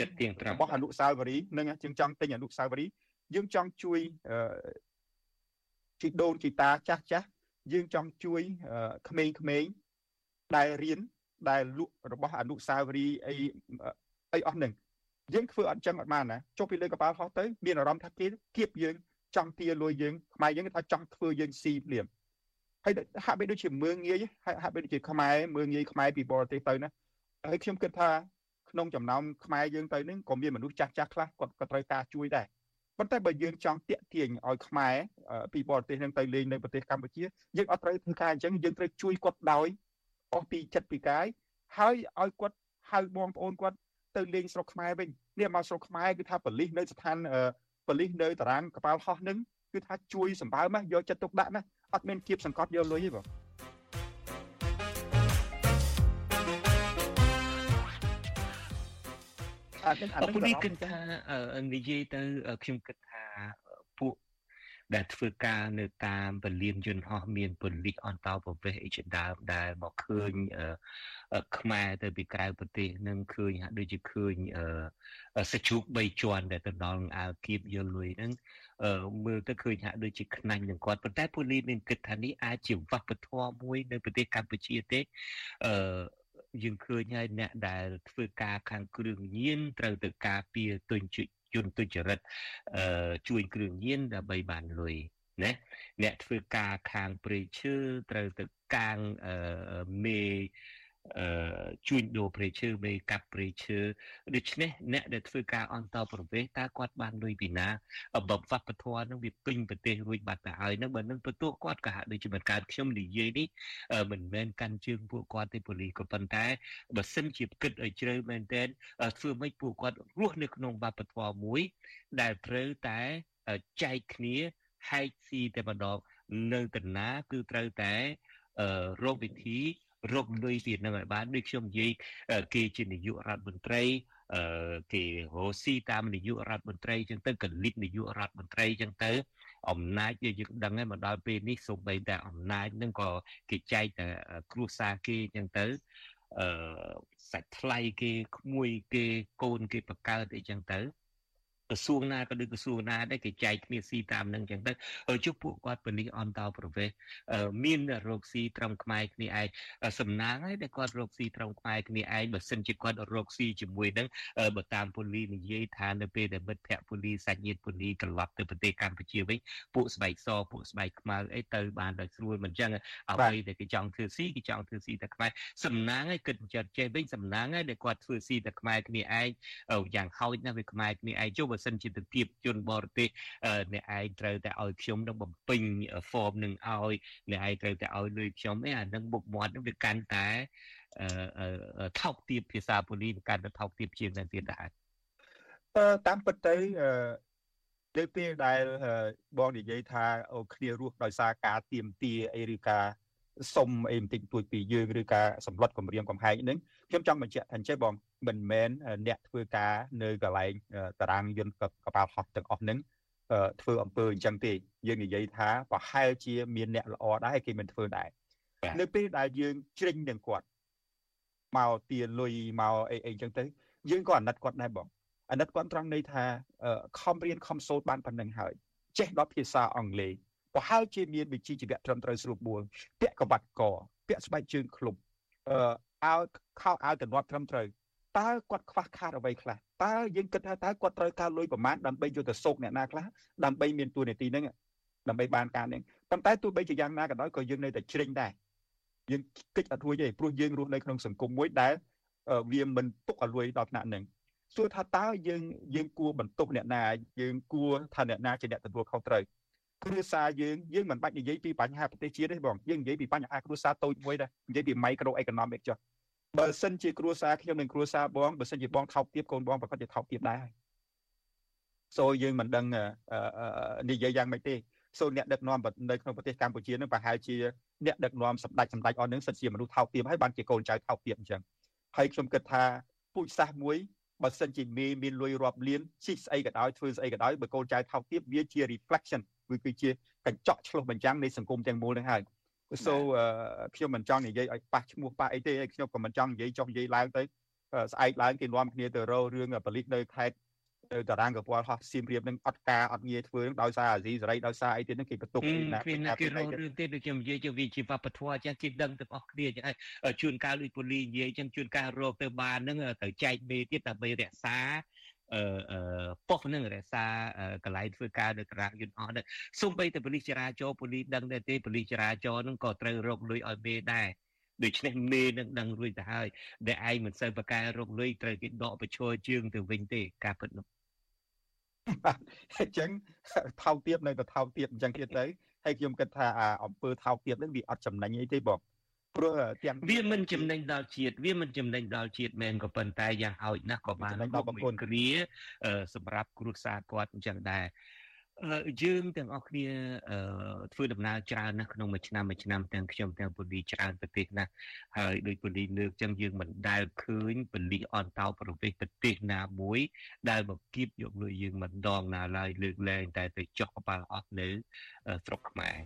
របស់អនុសាវរីយ៍នឹងយើងចង់ទិញអនុសាវរីយ៍យើងចង់ជួយអឺជីដូនជីតាចាស់ចាស់យើងចង់ជួយក្មេងៗដែលរៀនដែលលក់របស់អនុសាវរីយ៍អីអីអស់នឹងយើងធ្វើអត់ចឹងអត់បានណាចុះពីលើកប៉ាល់ហោះទៅមានអារម្មណ៍ថាគេគៀបយើង ចង់ទាលួយយើងខ្មែរយើងថាចង់ធ្វើយើងស៊ីភ្លាមហើយហាក់បីដូចជាមើងងាយហាក់បីដូចជាខ្មែរមើងងាយខ្មែរពីបរទេសទៅណាហើយខ្ញុំគិតថាក្នុងចំណោមខ្មែរយើងទៅនឹងក៏មានមនុស្សចាស់ចាស់ខ្លះគាត់ក៏ត្រូវការជួយដែរប៉ុន្តែបើយើងចង់តាក់ទាញឲ្យខ្មែរពីបរទេសនឹងទៅលេងនៅប្រទេសកម្ពុជាយើងអត់ត្រូវធ្វើការអញ្ចឹងយើងត្រូវជួយគាត់ដោយអស់ពីចិត្តពីកាយហើយឲ្យគាត់ហៅបងប្អូនគាត់ទៅលេងស្រុកខ្មែរវិញនេះមកស្រុកខ្មែរគឺថាបលិសនៅស្ថាន បលិសនៅតារាងកប៉ាល់ហោះនឹងគឺថាជួយសម្បើមណាយកចិត្តទុកដាក់ណាអត់មានគៀបសង្កត់យកលុយទេបងអានេះអានេះនេះគិតថានិយាយទៅខ្ញុំគិតថាពួក ដែលធ្វើការនៅតាមពលានយន្តហោះមានពលិសអន្តោប្រវេសន៍អីជាដើមដែលមកឃើញខ្មែរទៅពីក្រៅប្រទេសនឹងឃើញហាក់ដូចជាឃើញសាជូក3ជាន់ដែលទៅដល់អាលគៀបយកលុយហ្នឹងមើលទៅឃើញហាក់ដូចជាខ្នាញ់នឹងគាត់ប៉ុន្តែពូលីមានគិតថានេះអាចជាវប្បធម៌មួយនៅប្រទេសកម្ពុជាទេអឺយើងឃើញហើយអ្នកដែលធ្វើការខាងគ្រឿងញៀនត្រូវទៅការពារទុញ្ញ យន្តទុច្ចរិតអឺជួយគ្រឿងញៀនដើម្បីបានលុយណាអ្នកធ្វើការខាងព្រៃឈើត្រូវទៅកាងអឺមេអឺ ជួញដូរព្រៃឈើមេកាប់ព្រៃឈើដូច្នេះអ្នកដែលធ្វើការអន្តរប្រវេសតើគាត់បានលុយពីណាបបវប្បធម៌នឹងវាពេញប្រទេសរួចបាត់ទៅហើយនឹងបើនឹងបន្ទោសគាត់ក៏ហាក់ដូចជាមិនកើតខ្ញុំនិយាយនេះមិនមែនកាន់ជើងពួកគាត់ទេប៉ូលីសក៏ប៉ុន្តែបើសិនជាគិតឲ្យជ្រៅមែនទែនធ្វើម៉េចពួកគាត់រស់នៅក្នុងវប្បធម៌មួយ ដែលត្រូវតែចែកគ្នាហែកស៊ីតែម្ដងនៅតាណាគឺត្រូវតែរកវិធី រកលុយពីនឹងឲ្យបានដូចខ្ញុំនិយាយគេជានាយករដ្ឋមន្ត្រីអឺគេរស់ស៊ីតាមនាយករដ្ឋមន្ត្រីចឹងទៅកលិតនាយករដ្ឋមន្ត្រីចឹងទៅអំណាចយើងដឹងហើយមកដល់ពេលនេះសូម្បីតែអំណាចនឹងក៏គេចែកតែគ្រួសារគេចឹងទៅអឺសាច់ថ្លៃគេក្មួយគេកូនគេបកើតអីចឹងទៅ ក្រសួងណាក៏ដូចក្រសួងណាដែរគេចែកគ្នាស៊ីតាមនឹងចឹងទៅជុះពួកគាត់ពលិសអន្តោប្រវេសមានរោគស៊ីត្រឹមខ្មែរគ្នាឯងសំណាងហើយដែលគាត់រោគស៊ីត្រឹមខ្មែរគ្នាឯងបើសិនជាគាត់រោគស៊ីជាមួយនឹងបើតាមពលិសនិយាយថានៅពេលដែលមិត្តភ័ក្តិពលិសសាច់ញាតិពលិសត្រឡប់ទៅប្រទេសកម្ពុជាវិញពួកស្បែកសពួកស្បែកខ្មៅអីទៅបានដោយស្រួលមិនចឹងអ្វីដែលគេចង់ធ្វើស៊ីគេចង់ធ្វើស៊ីតែខ្មែរសំណាងហើយគិតចិត្តចេះវិញសំណាងហើយដែលគាត់ធ្វើស៊ីតែខ្មែរគ្នាឯងយ៉ាងហោចណាស់វាខ្មែរគ្នាឯងចុះបើសិនជាទៅទៀបជនបរទេសអ្នកឯងត្រូវតែឲ្យខ្ញុំនឹងបំពេញ form នឹងឲ្យអ្នកឯងត្រូវតែឲ្យលុយខ្ញុំឯអានឹងមុខមាត់នឹងវាកាន់តែថោកទាបភាសាពូលីកាន់តែថោកទាបជាងទៅទៀតដែរអឺតាមពិតទៅអឺនៅពេលដែលបងនិយាយថាអូគ្នារស់ដោយសារការទៀមទាអីឬការសុំអីបន្តិចបន្តួចពីយើងឬការសម្លុតគម្រាមកំហែងហ្នឹងខ្ញុំចង់បញ្ជាក់ថាអញ្ចឹងបង មិនមែនអ្នកធ្វើការនៅកន្លែងតារាងយន្តកប៉ាល់ហោះទាំងអស់ហ្នឹងធ្វើអំពើអញ្ចឹងទេយើងនិយាយថាប្រហែលជាមានអ្នកល្អដែរគេមិនធ្វើដែរនៅពេលដែលយើងជ្រិញនឹងគាត់មកទាលុយមកអីអីអញ្ចឹងទៅយើងក៏អាណិតគាត់ដែរបងអាណិតគាត់ត្រង់ន័យថាខំរៀនខំសូត្របានប៉ុណ្្នឹងហើយចេះដល់ភាសាអង់គ្លេសប្រហែលជាមានវិជ្ជាជីវៈត្រឹមត្រូវស្រួលបួលពាក់កបាត់កពាក់ស្បែកជើងឃ្លុំអឺអាវខោអាវទំនាប់ត្រឹមត្រូវ តើគាត់ខ្វះខាតអ្វីខ្លះតើយើងគិតថាតើគាត់ត្រូវការលុយប្រមាណដើម្បីយកទៅសោកអ្នកណាខ្លះដើម្បីមានទួនាទីហ្នឹងដើម្បីបានការហ្នឹងប៉ុន្តែទោះបីជាយ៉ាងណាក៏ដោយក៏យើងនៅតែជ្រិញដែរយើងគិតអត់រួចទេព្រោះយើងរស់នៅក្នុងសង្គមមួយដែលវាមិនទុកឲ្យលួយដល់ថ្នាក់ហ្នឹងសួរថាតើយើងយើងគួរបន្ទប់អ្នកណាយើងគួរថាអ្នកណាជាអ្នកទទួលខុសត្រូវគ្រួសារយើងយើងមិនបាច់និយាយពីបញ្ហាប្រទេសជាតិទេបងយើងនិយាយពីបញ្ហាគ្រួសារតូចមួយដែរនិយាយពី micro economic ចុះ បើសិនជាគ្រួសារខ្ញុំនិងគ្រួសារបងបើសិនជាបងថោកទាបកូនបងប្រកាសជាថោកទាបដែរហើយសូយើងមិនដឹងនិយាយយ៉ាងម៉េចទេសូអ្នកដឹកនាំនៅក្នុងប្រទេសកម្ពុជានឹងប្រហែលជាអ្នកដឹកនាំសម្ដេចសម្ដេចអស់នឹងសិតជាមនុស្សថោកទាបហើយបានជាកូនចៅថោកទាបអញ្ចឹងហើយខ្ញុំគិតថាពូជសាសន៍មួយបើសិនជាមេមានលុយរាប់លានជីកស្អីក៏ដោយធ្វើស្អីក៏ដោយបើកូនចៅថោកទាបវាជា reflection វាគឺជាកញ្ចក់ឆ្លុះបញ្ចាំងនៃសង្គមទាំងមូលនឹងហើយ so ខ្ញុំមិនចង់និយាយឲ្យប៉ះឈ្មោះប៉ះអីទេខ្ញុំក៏មិនចង់និយាយចុះនិយាយឡើងទៅស្អែកឡើងគេនាំគ្នាទៅរករឿងប៉លិសនៅខេត្តទៅតារាងកពាល់ហោះសៀមរាបនឹងអត់ការអត់ងារធ្វើនឹងដោយសារអាស៊ីសេរីដោយសារអីទៀតនឹងគេបន្ទុកពីណាគេណាគេរករឿងទៀតដូចខ្ញុំនិយាយជាវិជាវប្បធម៌អញ្ចឹងគេដឹងទាំងអស់គ្នាអញ្ចឹងហើយជួនកាលដូចពូលីនិយាយអញ្ចឹងជួនកាលរកទៅបាននឹងទៅចែកមេទៀតដើម្បីរក្សា អឺប៉ុស្តិ៍នឹងរក្សាកន្លែងធ្វើការនៅក្រាងយន្តអស់ដែរសូម្បីតែប៉ូលីសចរាចរណ៍ប៉ូលីសដឹងដែរទេប៉ូលីសចរាចរណ៍នឹងក៏ត្រូវរកលុយឲ្យមេដែរដូច្នេះមេនឹងដឹងរួចទៅហើយដែលឯងមិនសូវប្រកែរកលុយត្រូវគេដកបញ្ឈរជើងទៅវិញទេការពិតនោះអញ្ចឹងថោកទៀតនៅតែថោកទៀតអញ្ចឹងទៀតទៅហើយខ្ញុំគិតថាអំពើថោកទៀតនឹងវាអត់ចំណេញអីទេបង ព្រោះទាំងវាមិនចំណេញដល់ជាតិវាមិនចំណេញដល់ជាតិមែនក៏ប៉ុន្តែយ៉ាងហោចណាស់ក៏បានដល់បងប្អូនគ្នាសម្រាប់គ្រួសារគាត់អញ្ចឹងដែរយើងទាំងអស់គ្នាធ្វើដំណើរច្រើនណាស់ក្នុងមួយឆ្នាំមួយឆ្នាំទាំងខ្ញុំទាំងពូលីច្រើនប្រទេសណាស់ហើយដោយពូលីលើកចឹងយើងមិនដែលឃើញពូលីអន្តោប្រវេសន៍ប្រទេសណាមួយ ដែលមកគៀបយកលុយយើងមិនដងណាឡើយលើកលែងតែទៅចុះក្បាលអស់នៅស្រុកខ្មែរ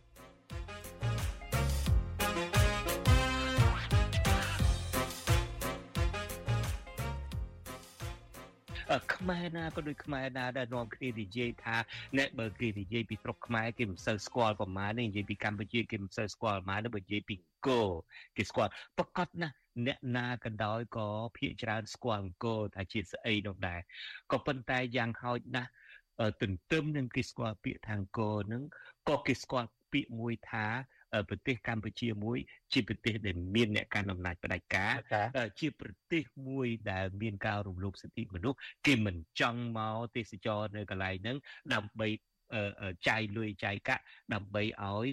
ខ្មែរណាក៏ដូចខ្មែរណាដែលនាំគ្នានិយាយថាអ្នកបើគេនិយាយពីស្រុកខ្មែរគេមិនសូវស្គាល់ប្រមាណទេនិយាយពីកម្ពុជាគេមិនសូវស្គាល់ប្រមាណទេបើនិយាយពីអង្គរគេស្គាល់ប្រកាសណាអ្នកណាក៏ដោយក៏ភាកច្រើនស្គាល់អង្គរថាជាស្អីនោះដែរក៏ប៉ុន្តែយ៉ាងហោចណាស់ទន្ទឹមនឹងគេស្គាល់ពាក្យថាអង្គរនឹងក៏គេស្គាល់ពាក្យមួយថា ប្រទេសកម្ពុជាមួយ ជាប្រទេសដែលមានអ្នកកាន់អំណាចផ្ដាច់ការជាប្រទេសមួយដែលមានការរំលោភសិទ្ធិមនុស្សគេមិនចង់មកទេសចរនៅកន្លែងហ្នឹងដើម្បី ចាយលុយចាយកាក់ដើម្បីឲ្យ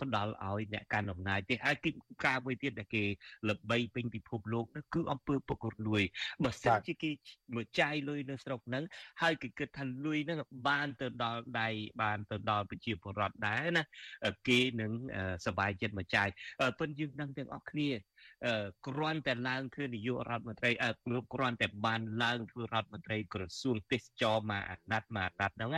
ផ្ដល់ឲ្យអ្នកកាន់អំណាចទេហើយទីការមួយទៀតដែលគេល្បីពេញពិភពលោកនោះគឺអំពើពុករលួយបើសិនជាគេមកចាយលុយនៅស្រុកហ្នឹងហើយគេគិតថាលុយហ្នឹងបានទៅដល់ដៃបានទៅដល់ប្រជាពលរដ្ឋដែរណាគេនឹងសบายចិត្តមកចាយប៉ុន្តែយើងដឹងទាំងអស់គ្នា គ្រាន់តែឡើងធ្វើនាយករដ្ឋមន្ត្រីគ្រាន់តែបានឡើងធ្វើរដ្ឋមន្ត្រីក្រសួងទេសចរមកអាណត្តិមកអាណត្តិហ្នឹង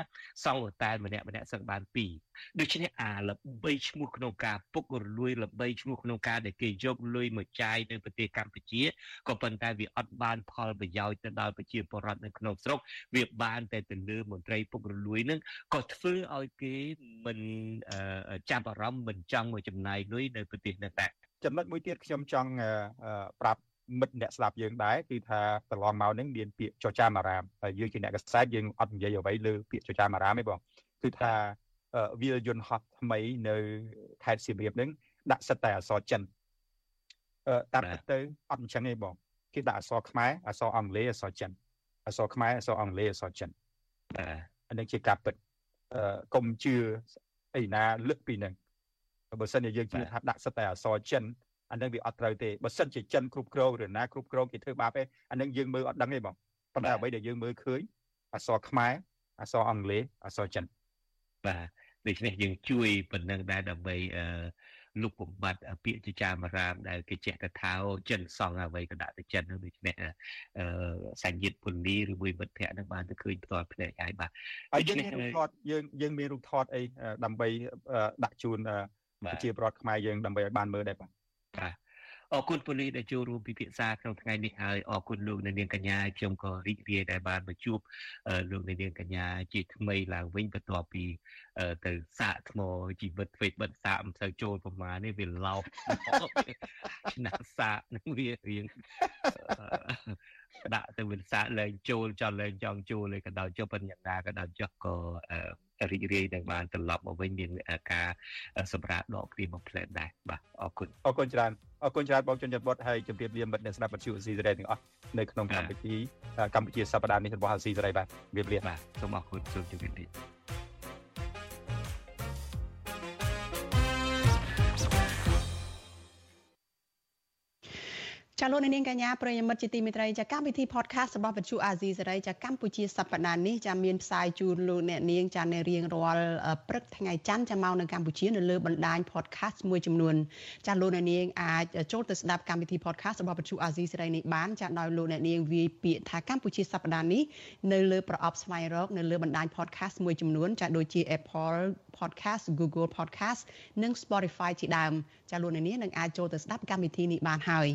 សង្ឃតែម្នាក់ម្នាក់សឹងបានពីរដូច្នេះអាល្បីឈ្មោះក្នុងការពុករលួយល្បីឈ្មោះក្នុងការដែលគេយកលុយមកចាយនៅប្រទេសកម្ពុជាក៏ប៉ុន្តែវាអត់បានផលប្រយោជន៍ទៅដល់ប្រជាពលរដ្ឋនៅក្នុងស្រុកវាបានតែទៅលើមន្ត្រីពុករលួយនឹងក៏ធ្វើឲ្យគេមិនចាប់អារម្មណ៍មិនចង់មកចំណាយលុយនៅប្រទេសនោះដែរ ចំណុចមួយទៀតខ្ញុំចង់ប្រាប់មិត្តអ្នកស្ដាប់យើងដែរគឺថាកន្លងមកនេះមានពាក្យចចាមអារាមហើយយើងជាអ្នកកសែតយើងអត់និយាយអ្វីលើពាក្យចចាមអារាមទេបងគឺថាវាលយន្តហោះថ្មីនៅខេត្តសៀមរាបនឹងដាក់សិតតែអក្សរចិនអឺតាមពិតទៅអត់អញ្ចឹងទេបងគេដាក់អក្សរខ្មែរអក្សរអង់គ្លេសអក្សរចិនអក្សរខ្មែរអក្សរអង់គ្លេសអក្សរចិនបាទអានេះជាការពិតអឺកុំជឿអីណាលឹកពីនឹង បើសិនជាយើងជឿថាដាក់សិតតែអក្សរចិនអានឹងវាអត់ត្រូវទេបើសិនជាចិនគ្រប់គ្រងឬណាគ្រប់គ្រងគេធ្វើបាបទេអានឹងយើងមើលអត់ដឹងទេបងប៉ុន្តែអ្វីដែលយើងមើលឃើញអក្សរខ្មែរអក្សរអង់គ្លេសអក្សរចិនបាទដូច្នេះយើងជួយប៉ុណ្ណឹងដែរដើម្បីអឺលុបបំបត្តិពាក្យចចាមរាមដែលគេចេះតែថាចិនសង់អ្វីក៏ដាក់ទៅចិនដូច្នេះអឺសញ្ញិតពូលីឬមួយមិត្តភ័ក្តិនឹងបានទៅឃើញផ្ទាល់ភ្នែកហើយបាទហើយយើងមានរូបថតយើងយើងមានរូបថតអីដើម្បីដាក់ជូន ប្រជាពលរដ្ឋខ្មែរយើងដើម្បីឲ្យបានមើលដែរបាទបាទអរគុណពូលីដែលចូលរួមពិភាក្សាក្នុងថ្ងៃនេះហើយអរគុណលោកនាងកញ្ញាខ្ញុំក៏រីករាយដែលបានមកជួបលោកនាងកញ្ញាជាថ្មីឡើងវិញបន្ទាប់ពីទៅសាកថ្មជីវិតធ្វើបិទសាកមិនសូវចូលប្រមាណនេះវាឡោកឆ្នាំសាកនឹងវារៀង ដាក់ទៅវិសាលែងចូលចន់លែងចង់ចូលលេក៏ដោយចុះប៉ុនយ៉ាងណាក៏ដោយចុះក៏រីករាយនឹងបានត្រឡប់មកវិញមានការសម្រាប់ដកគ្រាមកផ្លែដែរបាទអរគុណអរគុណច្រើនអរគុណច្រើនបងជនយន្តបុតហើយជម្រាបលាមិត្តអ្នកស្ដាប់បទជួស៊ីសេរីទាំងអស់នៅក្នុងកម្មវិធីកម្ពុជាសប្តាហ៍នេះរបស់អាស៊ីសេរីបាទជម្រាបលាបាទសូមអរគុណសូមជម្រាបលា ចាលោកនាងកញ្ញាប្រិយមិត្តជាទីមេត្រីចាកម្មវិធី podcast របស់វិទ្យុអាស៊ីសេរីចាកម្ពុជាសប្តាហ៍នេះចាមានផ្សាយជូនលោកអ្នកនាងចានៅរៀងរាល់ព្រឹកថ្ងៃច័ន្ទចាមកនៅកម្ពុជានៅលើបណ្ដាញ podcast មួយចំនួនចាលោកអ្នកនាងអាចចូលទៅស្ដាប់កម្មវិធី podcast របស់វិទ្យុអាស៊ីសេរីនេះបានចាដោយលោកអ្នកនាងវាយពាក្យថាកម្ពុជាសប្តាហ៍នេះនៅលើប្រអប់ស្វែងរកនៅលើបណ្ដាញ podcast មួយចំនួនចាដូចជា Apple podcast Google podcast និង Spotify ជាដើមចាលោកអ្នកនាងនឹងអាចចូលទៅស្ដាប់កម្មវិធីនេះបានហើយ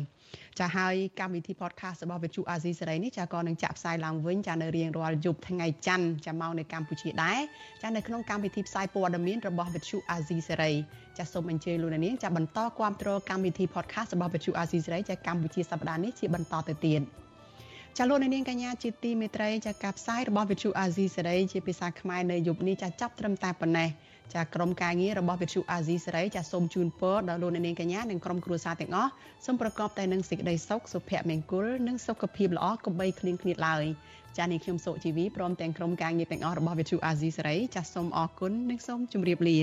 ចាហើយកម្មវិធី podcast របស់វិទ្យុអាស៊ីសេរីនេះចាក៏នឹងចាក់ផ្សាយឡើងវិញចានៅរៀងរាល់យប់ថ្ងៃច័ន្ទចាមកនៅកម្ពុជាដែរចានៅក្នុងកម្មវិធីផ្សាយព័ត៌មានរបស់វិទ្យុអាស៊ីសេរីចាសូមអញ្ជើញលោកនាងចាបន្តគាំទ្រកម្មវិធី podcast របស់វិទ្យុអាស៊ីសេរីចាកម្ពុជាសប្តាហ៍នេះជាបន្តទៅទៀតចាលោកនាងកញ្ញាជាទីមេត្រីចាការផ្សាយរបស់វិទ្យុអាស៊ីសេរីជាភាសាខ្មែរនៅយប់នេះចាចាប់ត្រឹមតែប៉ុណ្ណេះ ចាក្រុមការងាររបស់វិទ្យុអាស៊ីសេរីចាសូមជូនពរដល់លោកអ្នកនាងកញ្ញានិងក្រុមគ្រួសារទាំងអស់សូមប្រកបតែនឹងសេចក្តីសុខសុភមង្គលនិងសុខភាពល្អកុំបីឃ្លៀងឃ្លាតឡើយចានេះខ្ញុំសុជីវីព្រមទាំងក្រុមការងារទាំងអស់របស់វិទ្យុអាស៊ីសេរីចាសូមអរគុណនិងសូមជម្រាបលា